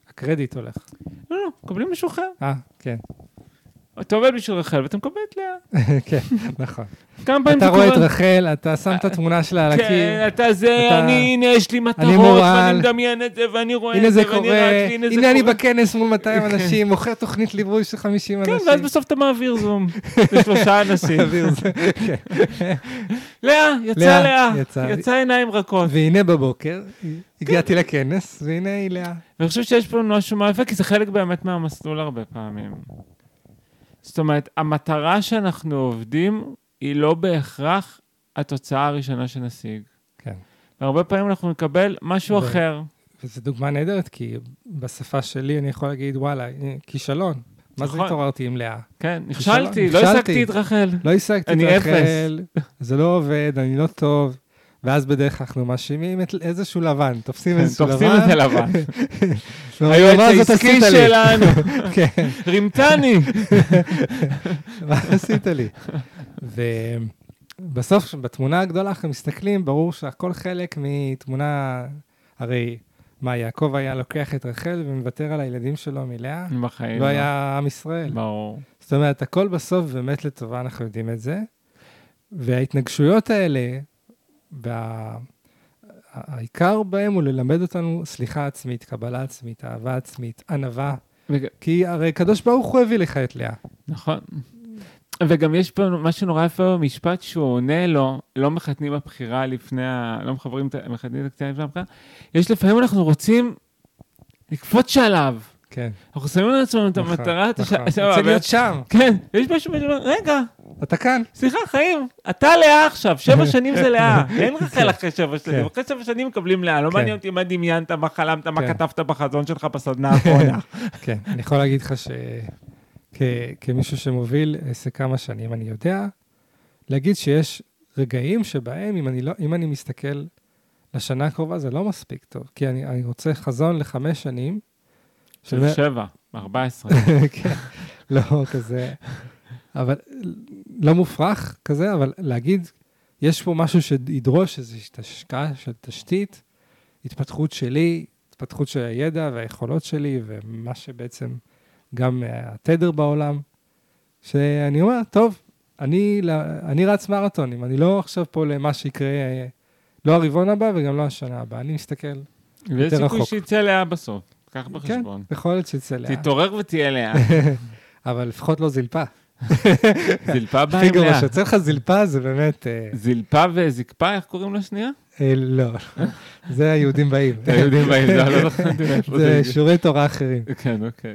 הקרדיט הולך. לא, לא, מקבלים משהו אחר. אה, כן, אתה עובד בשביל רחל ואתה מקבל את לאה. [LAUGHS] כן, נכון. כמה פעמים אתה רואה את? רחל, אתה שם את התמונה שלה על הקיר, כן, אתה זה, אני, הנה, יש לי מטרות. ואני מדמיין את זה, ואני רואה את זה ואני רץ, והנה זה הנה אני. בכנס מול 200 [LAUGHS] אנשים, מוכר תוכנית ליווי של 50 כן, אנשים. ואז בסוף אתה מעביר זום [LAUGHS] לשלושה אנשים. מעביר זה, כן. לאה, יצא לאה, לאה, יצא. יצא עיניים רכות. והנה בבוקר, הגעתי לכנס, והנה היא לאה. ואני חושב שיש פה משהו יפה, כי זה חלק באמת מהמסלול הרבה פעמים. זאת אומרת, המטרה שאנחנו עובדים היא לא בהכרח התוצאה הראשונה שנשיג. כן. והרבה פעמים אנחנו נקבל משהו ו- אחר. וזו דוגמה נהדרת, כי בשפה שלי אני יכול להגיד, וואלה, כישלון. מה זה נכון. התעוררתי עם לאה? כן, נכשלתי, לא. השגתי את רחל. לא השגתי את רחל, זה לא עובד, אני לא טוב. ואז בדרך כלל אנחנו מאשימים את איזשהו לבן, תופסים איזשהו לבן. כן, תופסים את הלבן. [LAUGHS] היועץ "מה זאת העסקי עשית לי?" שלנו, [LAUGHS] כן, רימתני. [LAUGHS] מה עשית לי? ובסוף, בתמונה הגדולה, אנחנו מסתכלים, ברור שהכל חלק מתמונה, הרי מה, יעקב היה לוקח את רחל ומוותר על הילדים שלו מלאה? בחיים. לא היה עם ישראל. ברור. זאת אומרת, הכל בסוף באמת לטובה, אנחנו יודעים את זה. וההתנגשויות האלה, וה... העיקר בהם הוא ללמד אותנו סליחה עצמית, קבלה עצמית, אהבה עצמית, ענווה. וג- כי הרי קדוש ברוך הוא הביא לך את לאה. נכון. וגם יש פה משהו נורא יפה במשפט שהוא עונה לו, לא מחתנים הבחירה לפני ה... לא מחברים את ה... מחתנים את הקטנה לפני הבחירה. יש לפעמים אנחנו רוצים לקפוץ שלב. כן. אנחנו שמים לעצמנו את נכון, המטרה. הש- נכון. סבבה, רוצה להיות שם, כן, יש משהו, רגע, אתה כאן. סליחה, חיים, אתה לאה עכשיו, שבע [LAUGHS] שנים זה לאה, אין רחל כן. אחרי שבע שנים, כן. אחרי שבע שנים מקבלים לאה, לא כן. מעניין אותי מה דמיינת, מה חלמת, מה. כתבת בחזון שלך בסדנה האחרונה. [LAUGHS] כן, אני יכול להגיד לך שכמישהו שמוביל עסק כמה שנים, אני יודע להגיד שיש רגעים שבהם, אם אני, לא, אם אני מסתכל לשנה הקרובה, זה לא מספיק טוב. כי אני, אני רוצה חזון לחמש שנים. של שבע, ארבע עשרה. [LAUGHS] כן, לא כזה, אבל לא מופרך כזה, אבל להגיד, יש פה משהו שידרוש איזושהי השקעה של תשתית, התפתחות שלי, התפתחות של הידע והיכולות שלי, ומה שבעצם גם אה, התדר בעולם, שאני אומר, טוב, אני, אני רץ מרתונים, אני לא עכשיו פה למה שיקרה, לא הרבעון הבא וגם לא השנה הבאה, אני מסתכל, ויש יותר סיכוי רחוק. שיצא לאה בסוף, קח כן, בחשבון. יכול להיות שיצא לאט, תתעורר ותהיה לאה. [LAUGHS] אבל לפחות לא זלפה. זלפה באה הכי גרוע. שיוצא לך זלפה זה באמת, אה, זלפה וזקפה, איך קוראים לשנייה? אה, לא, [LAUGHS] זה היהודים באים. יודעים מה זה, לא [LAUGHS] זכרתי מאיפה זה זה. שיעורי תורה אחרים. כן, אוקיי.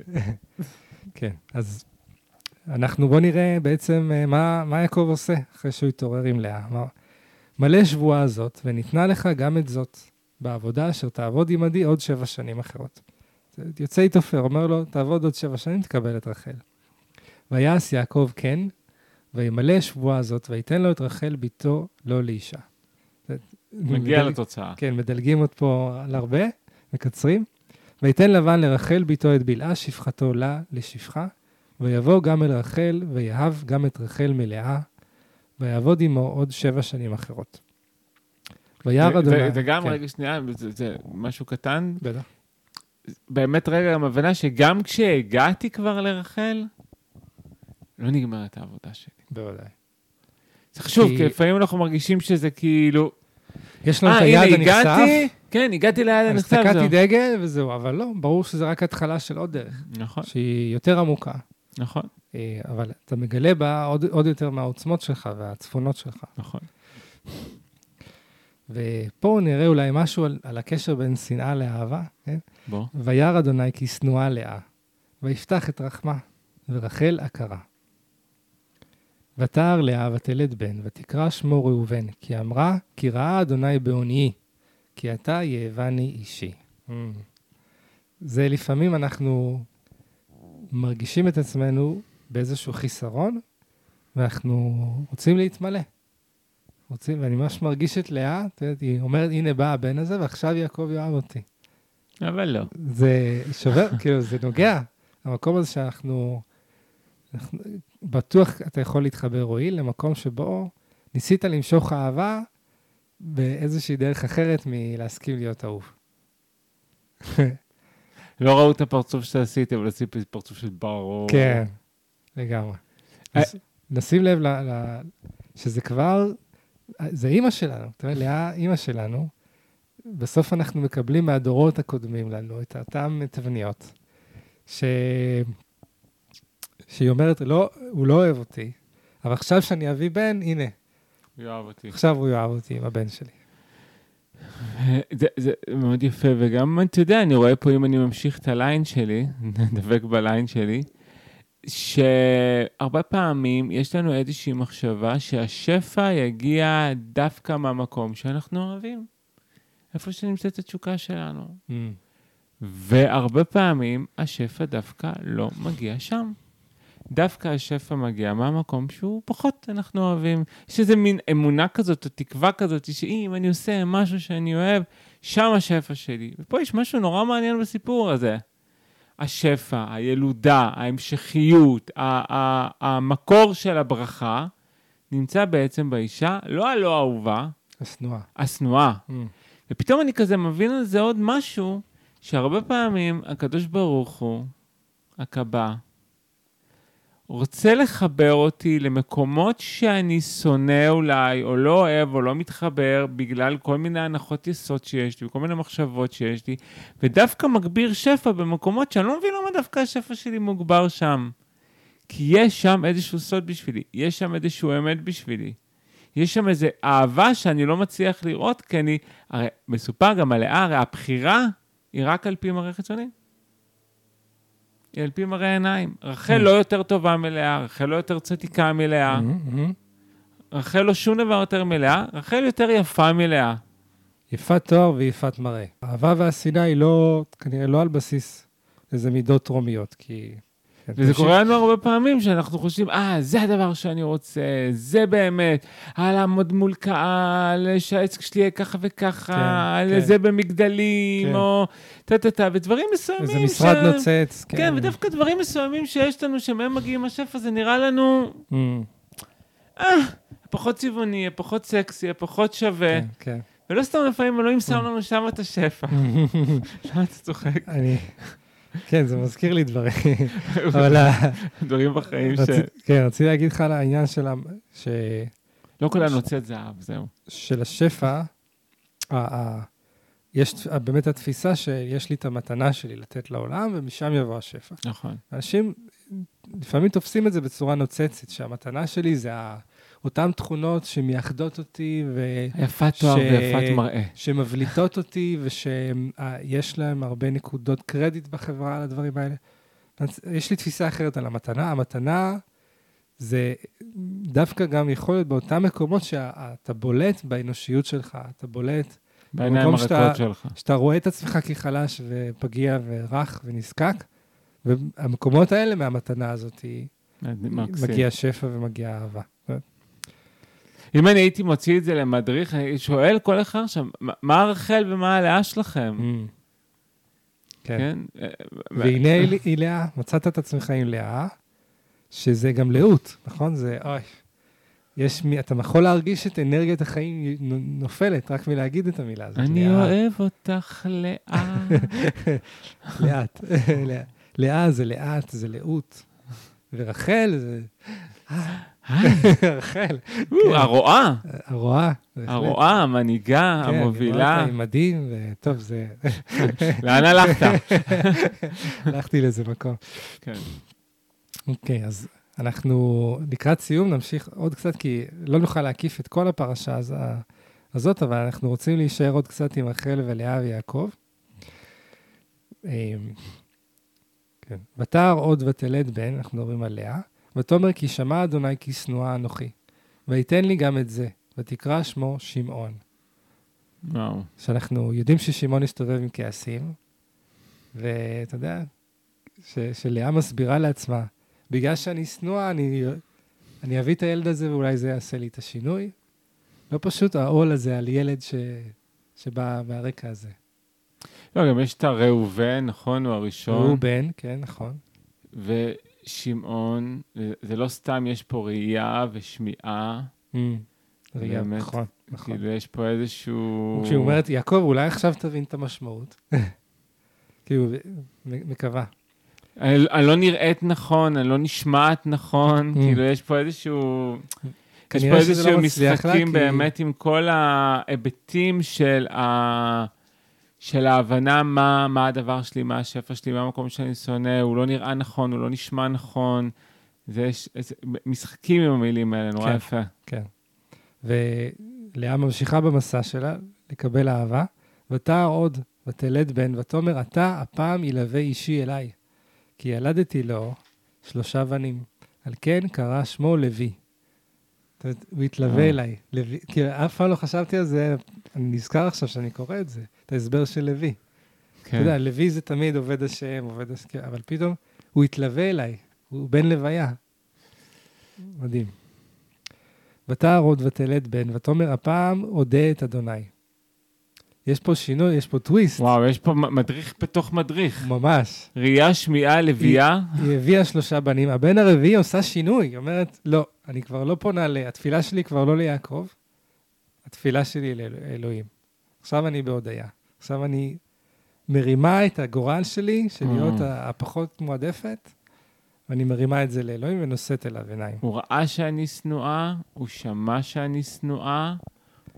[LAUGHS] כן, אז אנחנו בוא נראה בעצם אה, מה, יעקב עושה אחרי שהוא התעורר עם לאה. מלא שבועה זאת, וניתנה לך גם את זאת, בעבודה אשר תעבוד עמדי עוד שבע שנים אחרות. יוצא איתופר, אומר לו, תעבוד עוד שבע שנים, תקבל את רחל. ויעש יעקב כן, וימלא שבועה זאת, ויתן לו את רחל בתו לא לאישה. מגיע מדלג- לתוצאה. כן, מדלגים עוד פה על הרבה, מקצרים. ויתן לבן לרחל בתו את בלעה, שפחתו לה לשפחה, ויבוא גם אל רחל, ויאהב גם את רחל מלאה, ויעבוד עמו עוד שבע שנים אחרות. וירא אדוני... וגם, כן, רגע, שנייה, זה- זה משהו קטן. בטח. באמת רגע גם הבנה שגם כשהגעתי כבר לרחל, לא נגמרת העבודה שלי. בוודאי. זה חשוב, כי- כי לפעמים אנחנו מרגישים שזה כאילו, יש לנו אה, את הנה, היעד הנחשף, הגעתי, כן, הגעתי ליד אז הנחשף, תקעתי. דגל וזהו, אבל לא, ברור שזה רק התחלה של עוד דרך, נכון, שהיא יותר עמוקה, נכון, אה, אבל אתה מגלה בה עוד, עוד יותר מהעוצמות שלך והצפונות שלך. נכון. ופה נראה אולי משהו על, על הקשר בין שנאה לאהבה, כן? בוא. וירא אדוני כי שנואה לאה, ויפתח את רחמה, ורחל עקרה. ותער לאה ותלד בן, ותקרא שמו ראובן, כי אמרה, כי ראה אדוני בעוניי, כי אתה יאבני אישי. Mm. זה לפעמים אנחנו מרגישים את עצמנו באיזשהו חיסרון, ואנחנו רוצים להתמלא. רוצים, ואני ממש מרגיש את לאה, את יודעת, היא אומרת, הנה בא הבן הזה, ועכשיו יעקב יאהב אותי. אבל לא. זה שובר, כאילו, זה נוגע. המקום הזה שאנחנו, אנחנו, בטוח אתה יכול להתחבר, רועי, למקום שבו ניסית למשוך אהבה באיזושהי דרך אחרת מלהסכים להיות אהוב. [LAUGHS] לא ראו את הפרצוף שעשיתי, אבל עשיתי פרצוף של ברור. כן, לגמרי. אה. נשים לב ל, ל, שזה כבר, זה אימא שלנו, אתה יודע, לאה אימא שלנו. בסוף אנחנו מקבלים מהדורות הקודמים לנו את אותן תבניות, ש... שהיא אומרת, לא, הוא לא אוהב אותי, אבל עכשיו שאני אביא בן, הנה, יאהב אותי. עכשיו הוא יאהב אותי עם הבן שלי. [LAUGHS] זה, זה מאוד יפה, וגם, אתה יודע, אני רואה פה, אם אני ממשיך את הליין שלי, [LAUGHS] דבק בליין שלי, שהרבה פעמים יש לנו איזושהי מחשבה שהשפע יגיע דווקא מהמקום שאנחנו אוהבים. איפה שנמצאת התשוקה שלנו. Mm. והרבה פעמים השפע דווקא לא מגיע שם. דווקא השפע מגיע מהמקום שהוא פחות אנחנו אוהבים. יש איזה מין אמונה כזאת, או תקווה כזאת, שאם אני עושה משהו שאני אוהב, שם השפע שלי. ופה יש משהו נורא מעניין בסיפור הזה. השפע, הילודה, ההמשכיות, המקור של הברכה, נמצא בעצם באישה, לא הלא אהובה, השנואה. השנואה. Mm. ופתאום אני כזה מבין על זה עוד משהו, שהרבה פעמים הקדוש ברוך הוא, הקב"א, רוצה לחבר אותי למקומות שאני שונא אולי, או לא אוהב, או לא מתחבר, בגלל כל מיני הנחות יסוד שיש לי, וכל מיני מחשבות שיש לי, ודווקא מגביר שפע במקומות שאני לא מבין למה דווקא השפע שלי מוגבר שם. כי יש שם איזשהו סוד בשבילי, יש שם איזשהו אמת בשבילי. יש שם איזו אהבה שאני לא מצליח לראות, כי אני, הרי מסופר גם על לאה, הרי הבחירה היא רק על פי מראה חיצוני. היא על פי מראה עיניים. רחל לא יותר טובה מלאה, רחל לא יותר צדיקה מלאה, Mm, mm. רחל לא שום דבר יותר מלאה, רחל יותר יפה מלאה. יפת תואר ויפת מראה. האהבה והשנאה היא לא, כנראה לא על בסיס איזה מידות תרומיות, כי... כן, וזה. קורה לנו הרבה פעמים שאנחנו חושבים, אה, זה הדבר שאני רוצה, זה באמת, אה, לעמוד מול קהל, שהעסק שלי יהיה ככה וככה, כן, כן. זה במגדלים, כן. או טה-טה-טה, ודברים מסוימים. איזה משרד ש- נוצץ. כן, ודווקא דברים מסוימים שיש לנו, שמהם מגיעים השפע, זה נראה לנו Mm, פחות צבעוני, פחות סקסי, פחות שווה. כן, כן. ולא סתם לפעמים אלוהים שם לנו שם את השפע. [LAUGHS] למה אתה צוחק? אני... כן, זה מזכיר לי דברים. [LAUGHS] אבל דברים בחיים ש... כן, רציתי להגיד לך על העניין של ה- ש- לא כולנו נוצאת זהב, זהו. של השפע, יש באמת התפיסה שיש לי את המתנה שלי לתת לעולם, ומשם יבוא השפע. נכון. אנשים לפעמים תופסים את זה בצורה נוצצת, שהמתנה שלי זה ה- אותן תכונות שמייחדות אותי יפת תואר ש- ויפת מראה. ושמבליטות אותי, ושיש להם הרבה נקודות קרדיט בחברה על הדברים האלה. יש לי תפיסה אחרת על המתנה. המתנה זה דווקא גם יכול להיות באותם מקומות שאתה בולט באנושיות שלך, אתה בולט, בעיניים במקום שאתה- הריקות שלך. שאתה רואה את עצמך כחלש ופגיע ורך ונזקק, והמקומות האלה מהמתנה הזאת מקסים. מגיע שפע ומגיע אהבה. אם אני הייתי מוציא את זה למדריך, אני שואל כל אחד עכשיו, מה- רחל ומה הלאה שלכם? Mm. כן. כן? והנה היא- לאה, מצאת את עצמך עם לאה, שזה גם לאות, נכון? זה, אוי, יש, מי- אתה יכול להרגיש את אנרגיית החיים נו- נופלת רק מלהגיד את המילה הזאת. אני. אוהב אותך לאה. [LAUGHS] לאט. [LAUGHS] לאה זה לאט, זה לאות. ורחל זה... [LAUGHS] רחל, או, הרועה. בהחלט. הרועה, המנהיגה, כן, המובילה. אותה עם מדים, וטוב, זה... [LAUGHS] לאן הלכת? [LAUGHS] הלכתי לאיזה מקום. כן. אוקיי, אז אנחנו לקראת סיום נמשיך עוד קצת, כי לא נוכל להקיף את כל הפרשה הז- הזאת, אבל אנחנו רוצים להישאר עוד קצת עם רחל ולאה ויעקב. אמ, כן. ותער עוד ותלד בן, אנחנו מדברים על לאה, ותאמר כי שמע אדוני כי שנואה אנוכי, ויתן לי גם את זה, ותקרא שמו שמעון. וואו. שאנחנו יודעים ששמעון הסתובב עם כעסים, ואתה יודע, ש, שלאה מסבירה לעצמה, בגלל שאני שנואה, אני, אני אביא את הילד הזה ואולי זה יעשה לי את השינוי. לא פשוט העול הזה על ילד ש, שבא מהרקע הזה. לא, גם יש את הראובן, נכון? הוא הראשון. הוא בן, כן, נכון. ושמעון, זה- זה לא סתם, יש פה ראייה ושמיעה. ראייה, באמת, נכון, נכון. כאילו, יש פה איזשהו... כשהיא אומרת, יעקב, אולי עכשיו תבין את המשמעות. [LAUGHS] כאילו, מקווה. אני, אני לא נראית נכון, אני לא נשמעת נכון, Mm. כאילו, יש פה איזשהו... יש פה איזשהו לא לה, משחקים כי- באמת עם כל ההיבטים של, ה... של ההבנה מה, מה הדבר שלי, מה השפע שלי, מה המקום שאני שונא, הוא לא נראה נכון, הוא לא נשמע נכון. זה יש איזה, משחקים עם המילים האלה, נורא כן. יפה. כן. ולאה ממשיכה במסע שלה לקבל אהבה, ותער עוד, ותלד בן, ותאמר, אתה הפעם ילווה אישי אליי, כי ילדתי לו שלושה בנים. על כן קרא שמו לוי. זאת אומרת, הוא התלווה אה. אליי. לוי, כי אף פעם לא חשבתי על זה, אני נזכר עכשיו שאני קורא את זה, את ההסבר של לוי. אתה כן. יודע, לוי זה תמיד עובד השם, עובד השם, אבל פתאום הוא התלווה אליי, הוא בן לוויה. מדהים. ותער עוד ותלד בן, ותאמר הפעם אודה את אדוני. יש פה שינוי, יש פה טוויסט, וואו, יש פה מדריך בתוך מדריך. ממש. ראייה, שמיעה, לביאה. היא הביאה שלושה בנים, הבן הרביעי עושה שינוי, היא אומרת, לא, אני כבר לא פונה, ל... התפילה שלי כבר לא ליעקב, התפילה שלי לאלוהים. עכשיו אני בהודיה. עכשיו אני מרימה את הגורל שלי, של להיות Mm. הפחות מועדפת, ואני מרימה את זה לאלוהים ונושאת אליו עיניים. הוא ראה שאני שנואה, הוא שמע שאני שנואה,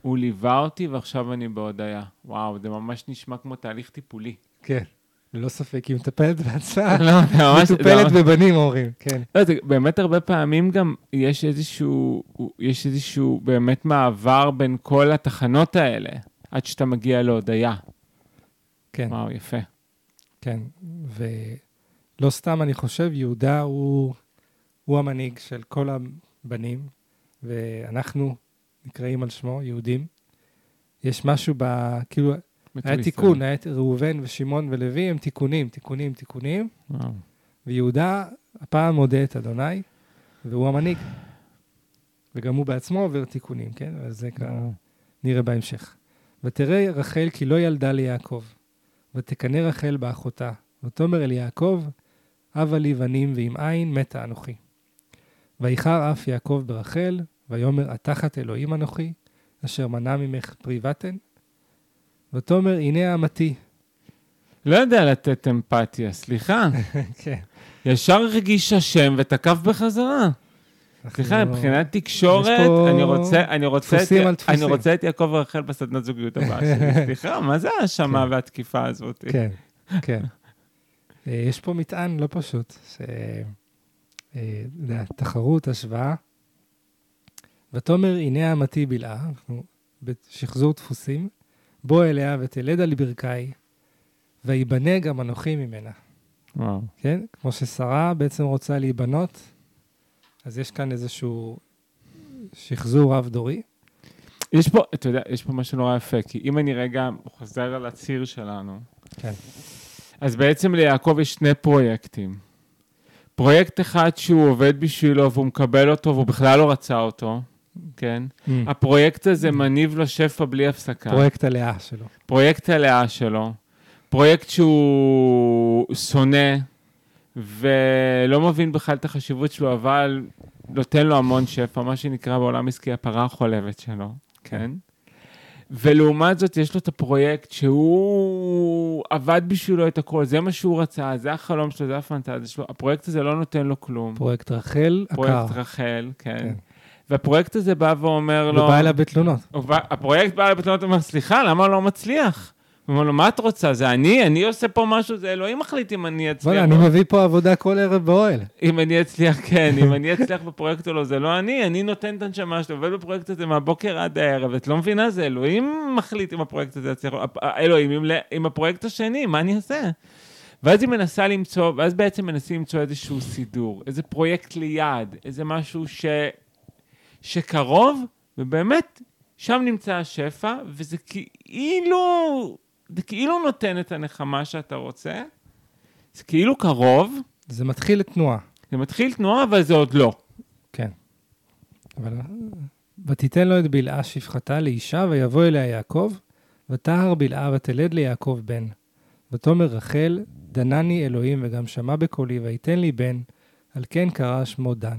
הוא ליווה אותי ועכשיו אני בהודיה. וואו, זה ממש נשמע כמו תהליך טיפולי. כן, ללא ספק, היא מטפלת בעצמה, [LAUGHS] לא, ממש... זה מטופלת ממש- בבנים, אומרים, כן. לא, זה באמת הרבה פעמים גם יש איזשהו, יש איזשהו באמת מעבר בין כל התחנות האלה, עד שאתה מגיע להודיה. כן. וואו, יפה. כן, ולא סתם אני חושב, יהודה הוא, הוא המנהיג של כל הבנים, ואנחנו נקראים על שמו, יהודים. יש משהו ב... כאילו, היה. תיקון, היה ראובן ושמעון ולוי, הם תיקונים, תיקונים, תיקונים, וואו. ויהודה הפעם מודה את אדוני, והוא המנהיג. וגם הוא בעצמו עובר תיקונים, כן? אז זה ככה... נראה בהמשך. ותראה רחל כי לא ילדה ליעקב, ותקנא רחל באחותה, ותאמר אל יעקב, הבה לי בנים ועם עין מתה אנוכי. ויחר אף יעקב ברחל, ויאמר התחת אלוהים אנוכי, אשר מנע ממך פרי בטן. ותאמר הנה אמתי. לא יודע לתת אמפתיה, סליחה. [LAUGHS] כן. ישר הרגיש השם ותקף בחזרה. סליחה, אנחנו- מבחינת תקשורת, אני רוצה, אני רוצה, דפוסים את, על דפוסים. אני רוצה את יעקב ורחל בסדנת זוגיות הבאה [LAUGHS] שלי. סליחה, מה זה ההאשמה כן. והתקיפה הזאת? כן, [LAUGHS] כן. אה, יש פה מטען לא פשוט, ש... אה, יודע, תחרות, השוואה. ותאמר, הנה אמתי בלעה, אנחנו בשחזור דפוסים, בוא אליה ותלד על ברכי, ויבנה גם אנוכי ממנה. וואו. כן? כמו ששרה בעצם רוצה להיבנות, אז יש כאן איזשהו שחזור רב-דורי. יש פה, אתה יודע, יש פה משהו נורא יפה, כי אם אני רגע חוזר על הציר שלנו, כן. אז בעצם ליעקב יש שני פרויקטים. פרויקט אחד שהוא עובד בשבילו והוא מקבל אותו והוא בכלל לא רצה אותו, כן? הפרויקט הזה מניב לו שפע בלי הפסקה. פרויקט הלאה שלו. פרויקט הלאה שלו, פרויקט שהוא שונא ולא מבין בכלל את החשיבות שלו, אבל נותן לו המון שפע, מה שנקרא בעולם עסקי הפרה החולבת שלו, כן? ולעומת זאת, יש לו את הפרויקט שהוא עבד בשבילו את הכל, זה מה שהוא רצה, זה החלום שלו, זה הפנטזיה שלו. הפרויקט הזה לא נותן לו כלום. פרויקט רחל, עקר. פרויקט רחל, כן. כן. והפרויקט הזה בא ואומר לו... ובא אליו בתלונות. הוא בא- הפרויקט בא לבתלונות ואומר, סליחה, למה הוא לא מצליח? הוא אומר לו, מה את רוצה? זה אני? אני עושה פה משהו, זה אלוהים מחליט אם אני אצליח. בוא'נה, אני מביא פה עבודה כל ערב באוהל. אם אני אצליח, כן, אם אני אצליח בפרויקט או לא, זה לא אני, אני נותן את הנשמה שלי, עובד בפרויקט הזה מהבוקר עד הערב, את לא מבינה? זה אלוהים מחליט אם הפרויקט הזה יצליח, הפ- אלוהים עם, עם הפרויקט השני, מה אני אעשה? ואז היא מנסה למצוא, ואז בעצם מנסים למצוא איזשהו סידור, איזה פרויקט ליד, איזה משהו ש... שקרוב, ובאמת, שם נמצא השפע, וזה כאילו, זה כאילו נותן את הנחמה שאתה רוצה, זה כאילו קרוב, זה מתחיל לתנועה. זה מתחיל תנועה, אבל זה עוד לא. כן. אבל... ותיתן לו את בלעה שפחתה לאישה, ויבוא אליה יעקב, ותהר בלעה ותלד ליעקב בן. ותאמר רחל, דנני אלוהים וגם שמע בקולי, ויתן לי בן, על כן קרא שמו דן.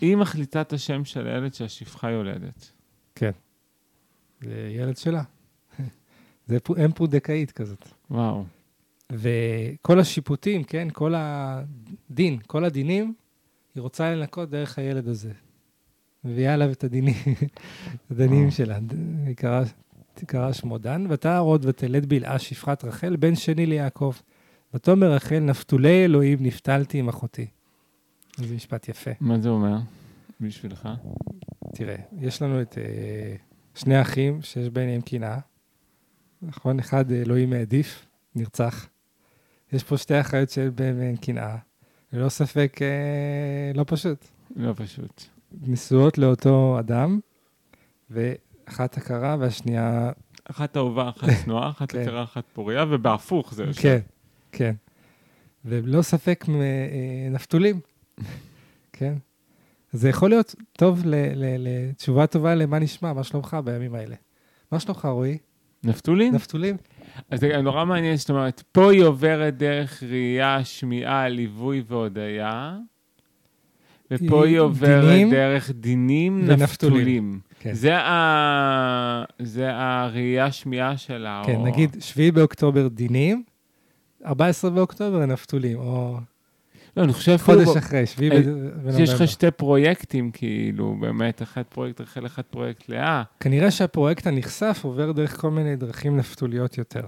היא מחליטה את השם של הילד שהשפחה יולדת. כן. זה ילד שלה. [LAUGHS] זה אם פונדקאית כזאת. וואו. וכל השיפוטים, כן, כל הדין, כל הדינים, היא רוצה לנקות דרך הילד הזה. מביאה עליו את הדינים, [LAUGHS] וואו. שלה. היא קראה, שמו דן, ותער עוד ותלד בלעה שפחת רחל, בן שני ליעקב. ותאמר רחל, נפתולי אלוהים נפתלתי עם אחותי. זה משפט יפה. מה זה אומר בשבילך? תראה, יש לנו את אה, שני אחים שיש ביניהם קנאה. נכון? אחד אה, אלוהים העדיף, נרצח. יש פה שתי אחיות שיש ביניהם קנאה. ללא ספק אה, לא פשוט. לא פשוט. נשואות לאותו אדם, ואחת הכרה והשנייה... אחת אהובה, אחת [LAUGHS] שנואה, אחת כן. יקרה, אחת פוריה, ובהפוך זה יושב. כן, כן. וללא ספק אה, נפתולים, כן? זה יכול להיות טוב לתשובה טובה למה נשמע, מה שלומך בימים האלה. מה שלומך, רועי? נפתולין? נפתולים? אז זה נורא מעניין, זאת אומרת, פה היא עוברת דרך ראייה, שמיעה, ליווי והודיה, ופה היא היא עוברת דינים דרך דינים ונפתולים. נפתולים. כן. זה, ה... זה הראייה, שמיעה שלה. כן, או... נגיד 7 באוקטובר דינים, 14 באוקטובר נפתולים, או לא, אני חושב. חודש אחרי, 7 אה, בנובמבר. יש לך שתי פרויקטים, כאילו, באמת, אחד פרויקט רחל, אחד פרויקט לאה, כנראה שהפרויקט הנכסף עובר דרך כל מיני דרכים נפתוליות יותר,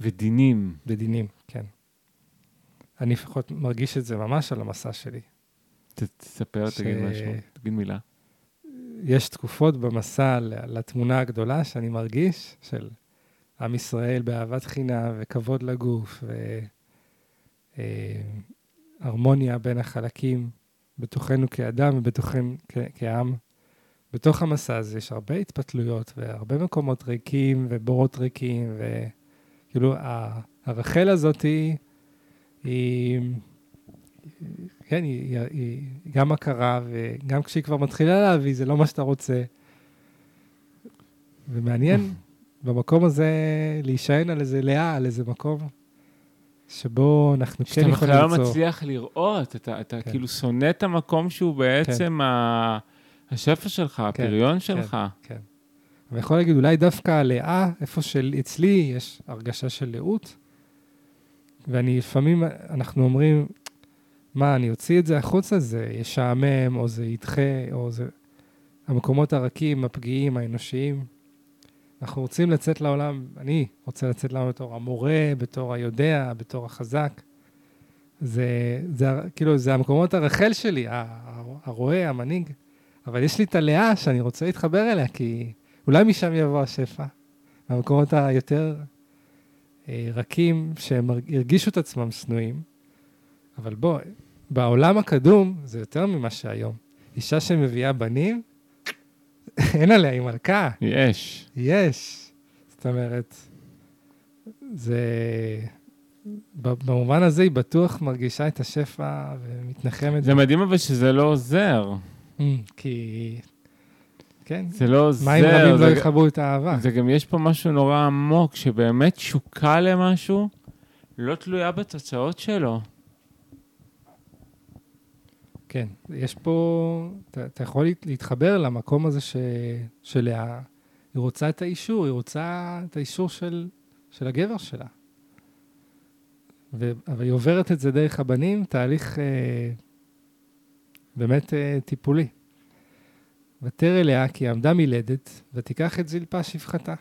ודינים. בדינים, כן. אני לפחות מרגיש את זה ממש על המסע שלי. ת- תספר, ש- תגיד משהו, תגיד מילה. יש תקופות במסע לתמונה הגדולה שאני מרגיש, של עם ישראל באהבת חינם וכבוד לגוף, והרמוניה בין החלקים בתוכנו כאדם ובתוכנו כעם. בתוך המסע הזה יש הרבה התפתלויות והרבה מקומות ריקים ובורות ריקים, וכאילו הרחל הזאת היא, היא, כן, היא, היא, היא גם הכרה, וגם כשהיא כבר מתחילה להביא, זה לא מה שאתה רוצה. ומעניין [LAUGHS] במקום הזה להישען על איזה לאה, על איזה מקום שבו אנחנו כן שאתה יכולים בכלל לא ליצור. מצליח לראות, אתה, אתה כן. כאילו שונא את המקום שהוא בעצם ה... השפע שלך, הפריון שלך. כן. אני יכול להגיד, אולי דווקא הלאה, איפה שאצלי יש הרגשה של לאות, ואני לפעמים, אנחנו אומרים, מה, אני אוציא את זה החוצה, זה ישעמם, או זה ידחה, או זה... המקומות הרכים, הפגיעים, האנושיים. אנחנו רוצים לצאת לעולם, אני רוצה לצאת לעולם בתור המורה, בתור היודע, בתור החזק. זה, זה כאילו, זה המקומות הרחל שלי, הרועה, המנהיג. אבל יש לי את הלאה שאני רוצה להתחבר אליה, כי אולי משם יבוא השפע. מהמקומות היותר אה, רכים, שהם הר- הרגישו את עצמם שנואים. אבל בוא, בעולם הקדום זה יותר ממה שהיום. אישה שמביאה בנים, [LAUGHS] אין עליה, היא מלכה. יש. יש. זאת אומרת, זה... במובן הזה היא בטוח מרגישה את השפע ומתנחמת. זה מדהים אבל שזה לא עוזר. Mm, כי... כן, זה לא עוזר. מים רבים לא יכבו את האהבה. זה גם יש פה משהו נורא עמוק, שבאמת תשוקה למשהו לא תלויה בתוצאות שלו. כן, יש פה... אתה, אתה יכול להת- להתחבר למקום הזה ש, שלאה, היא רוצה את האישור, היא רוצה את האישור של, של הגבר שלה. ו, אבל היא עוברת את זה דרך הבנים, תהליך אה, באמת אה, טיפולי. ותרא לאה כי עמדה מלדת, ותיקח את זלפה שפחתה.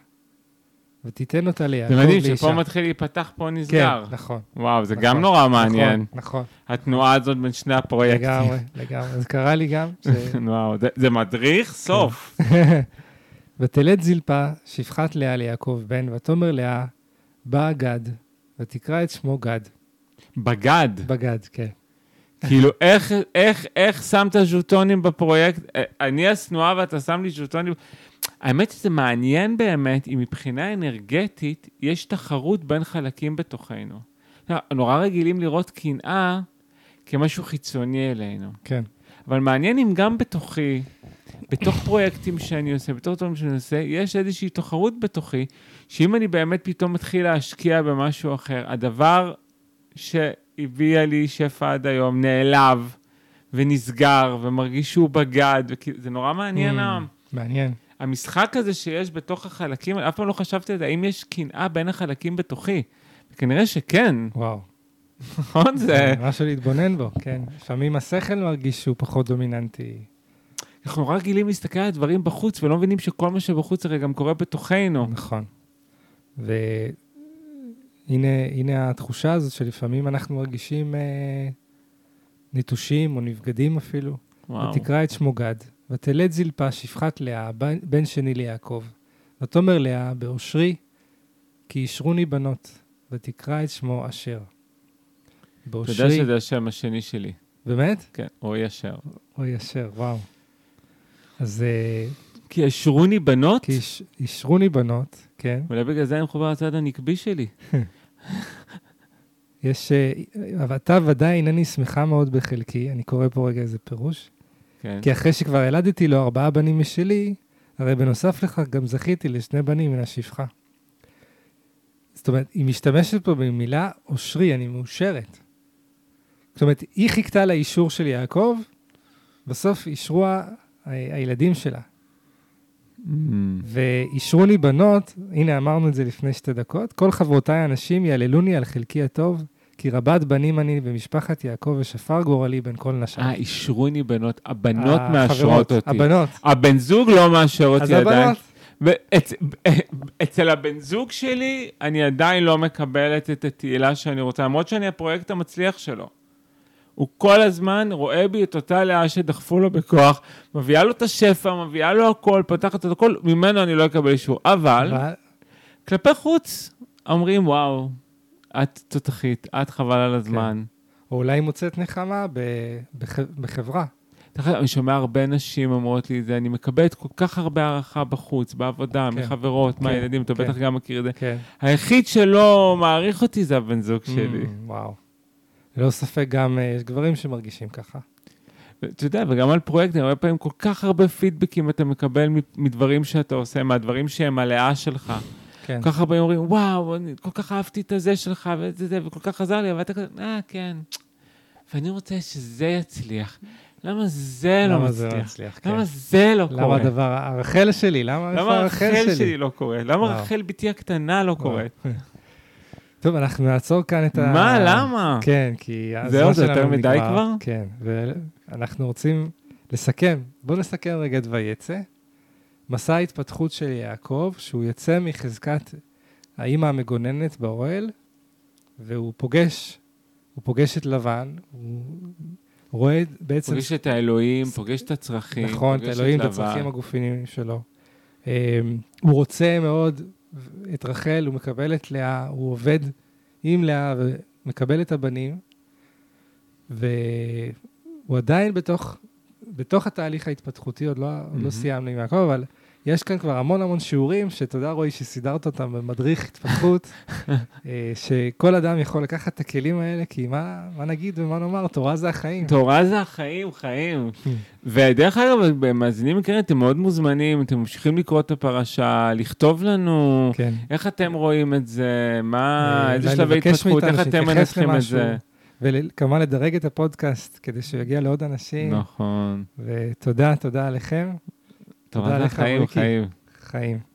ותיתן אותה ליעקב זה מדהים. שפה מתחיל להיפתח, פה כן, נסגר. נכון. וואו, זה נכון, גם נורא מעניין. נכון, נכון, התנועה הזאת בין שני הפרויקטים. לגמרי, לגמרי. אז קרה לי גם, ש... [LAUGHS] וואו, זה- זה מדריך סוף. [LAUGHS] ותלד זלפה, שפחת לאה ליעקב בן, ותאמר לאה, בא גד, ותקרא את שמו גד. בגד. בגד, כן. כאילו, [LAUGHS] איך, איך, איך שמת ז'וטונים בפרויקט? אה, אני השנואה ואתה שם לי ז'וטונים. האמת שזה מעניין באמת, אם מבחינה אנרגטית יש תחרות בין חלקים בתוכנו. נורא רגילים לראות קנאה כמשהו חיצוני אלינו. כן. אבל מעניין אם גם בתוכי, בתוך פרויקטים שאני עושה, בתוך דברים שאני עושה, יש איזושהי תחרות בתוכי, שאם אני באמת פתאום מתחיל להשקיע במשהו אחר, הדבר שהביאה לי שפע עד היום נעלב ונסגר ומרגיש שהוא בגד, וכאילו, זה נורא מעניין. Mm, מעניין. המשחק הזה שיש בתוך החלקים, אף פעם לא חשבתי על זה, האם יש קנאה בין החלקים בתוכי? כנראה שכן, וואו. נכון? זה... משהו להתבונן בו, כן. לפעמים השכל מרגיש שהוא פחות דומיננטי. אנחנו נורא רגילים להסתכל על הדברים בחוץ, ולא מבינים שכל מה שבחוץ הרי גם קורה בתוכנו. נכון. והנה הנה התחושה הזאת שלפעמים אנחנו מרגישים אה, נטושים או נבגדים אפילו. וואו. ותקרא את שמו גד, ותלד זלפה שפחת לאה, בן- שני ליעקב. ותאמר לאה, באושרי, כי אישרוני בנות, ותקרא את שמו אשר. אתה באושרי. יודע שזה השם השני שלי. באמת? כן, רועי אשר. אוי, אשר, וואו. אז אה, כי אשרוני בנות, כי איש- אישרוני בנות, כן. אולי בגלל זה אני מחובר לצד הנקבי שלי. [LAUGHS] יש, אה, אבל אתה ודאי הנני שמחה מאוד בחלקי, אני קורא פה רגע איזה פירוש. כן. כי אחרי שכבר ילדתי לו ארבעה בנים משלי, הרי בנוסף לכך גם זכיתי לשני בנים מן השפחה. זאת אומרת, היא משתמשת פה במילה אושרי, אני מאושרת. זאת אומרת, היא חיכתה לאישור של יעקב, בסוף אישרו ה- הילדים שלה. Mm. ואישרוני בנות, הנה אמרנו את זה לפני שתי דקות, כל חברותיי הנשים יעללוני על חלקי הטוב, כי רבת בנים אני במשפחת יעקב ושפר גורלי בין כל נשיו. אה, אישרוני בנות, הבנות החברות, מאשרות אותי. הבנות. הבן זוג לא מאשר אז אותי עדיין. הבנות, ואצ- [LAUGHS] אצל הבן זוג שלי, אני עדיין לא מקבלת את התהילה שאני רוצה, למרות שאני הפרויקט המצליח שלו. הוא כל הזמן רואה בי את אותה לאה שדחפו לו בכוח, מביאה לו את השפע, מביאה לו הכל, פותחת את הכל, ממנו אני לא אקבל אישור. אבל, אבל- כלפי חוץ, אומרים, וואו, את תותחית, את חבל על הזמן. או אולי מוצאת נחמה ב- בח- בחברה. אני שומע הרבה נשים אומרות לי את זה, אני מקבלת כל כך הרבה הערכה בחוץ, בעבודה, כן. מחברות, כן, מהילדים, אתה כן. בטח גם מכיר את זה. כן. היחיד שלא מעריך אותי זה הבן זוג שלי. Mm, וואו. ללא ספק גם אה, יש גברים שמרגישים ככה. אתה יודע, וגם על פרויקטים, הרבה פעמים כל כך הרבה פידבקים אתה מקבל מדברים שאתה עושה, מהדברים שהם הלאה שלך. כן. כל כך הרבה אומרים, וואו, אני כל כך אהבתי את הזה שלך, וזה זה, וכל כך עזר לי, ואתה כזה, אה, כן. ואני רוצה שזה יצליח. למה זה לא למה זה לא מצליח? מצליח? כן. למה זה לא למה קורה? הדבר, הרחל שלי, למה למה הרחל רחל שלי? שלי לא קורה? למה וואו. רחל בתי הקטנה לא. קורית? [LAUGHS] טוב, אנחנו נעצור כאן את ה... מה, למה? כן, כי זהו, הזמן זה יותר שלנו מדי נגמר. כבר? כן, ואנחנו רוצים לסכם. בואו נסכם רגע את ויצא. מסע ההתפתחות של יעקב, שהוא יוצא מחזקת האימא המגוננת באוהל, והוא פוגש, הוא פוגש את לבן, הוא רואה בעצם... פוגש את האלוהים, פוגש את הצרכים, נכון, את פוגש האלוהים, את. הצרכים הגופניים שלו. אמ, הוא רוצה מאוד את רחל, הוא מקבל את לאה, הוא עובד עם לאה ומקבל את הבנים, והוא עדיין בתוך, בתוך התהליך ההתפתחותי, עוד לא, עוד לא. סיימנו עם יעקב, אבל יש כאן כבר המון המון שיעורים, שתודה רועי שסידרת אותם במדריך התפתחות, [LAUGHS] אה, שכל אדם יכול לקחת את הכלים האלה, כי מה, מה נגיד ומה נאמר, תורה זה החיים. תורה זה החיים, חיים. ודרך אגב, במאזינים יקרים, אתם מאוד מוזמנים, אתם ממשיכים לקרוא את הפרשה, לכתוב לנו, כן. איך אתם רואים את זה, מה, אה, איזה שלבי התפתחות, איך אתם מנתחים את. זה. וכמובן לדרג את הפודקאסט כדי שהוא יגיע לעוד אנשים. נכון. ותודה, תודה עליכם. תורה זה לך, ריקי. חיים. חיים.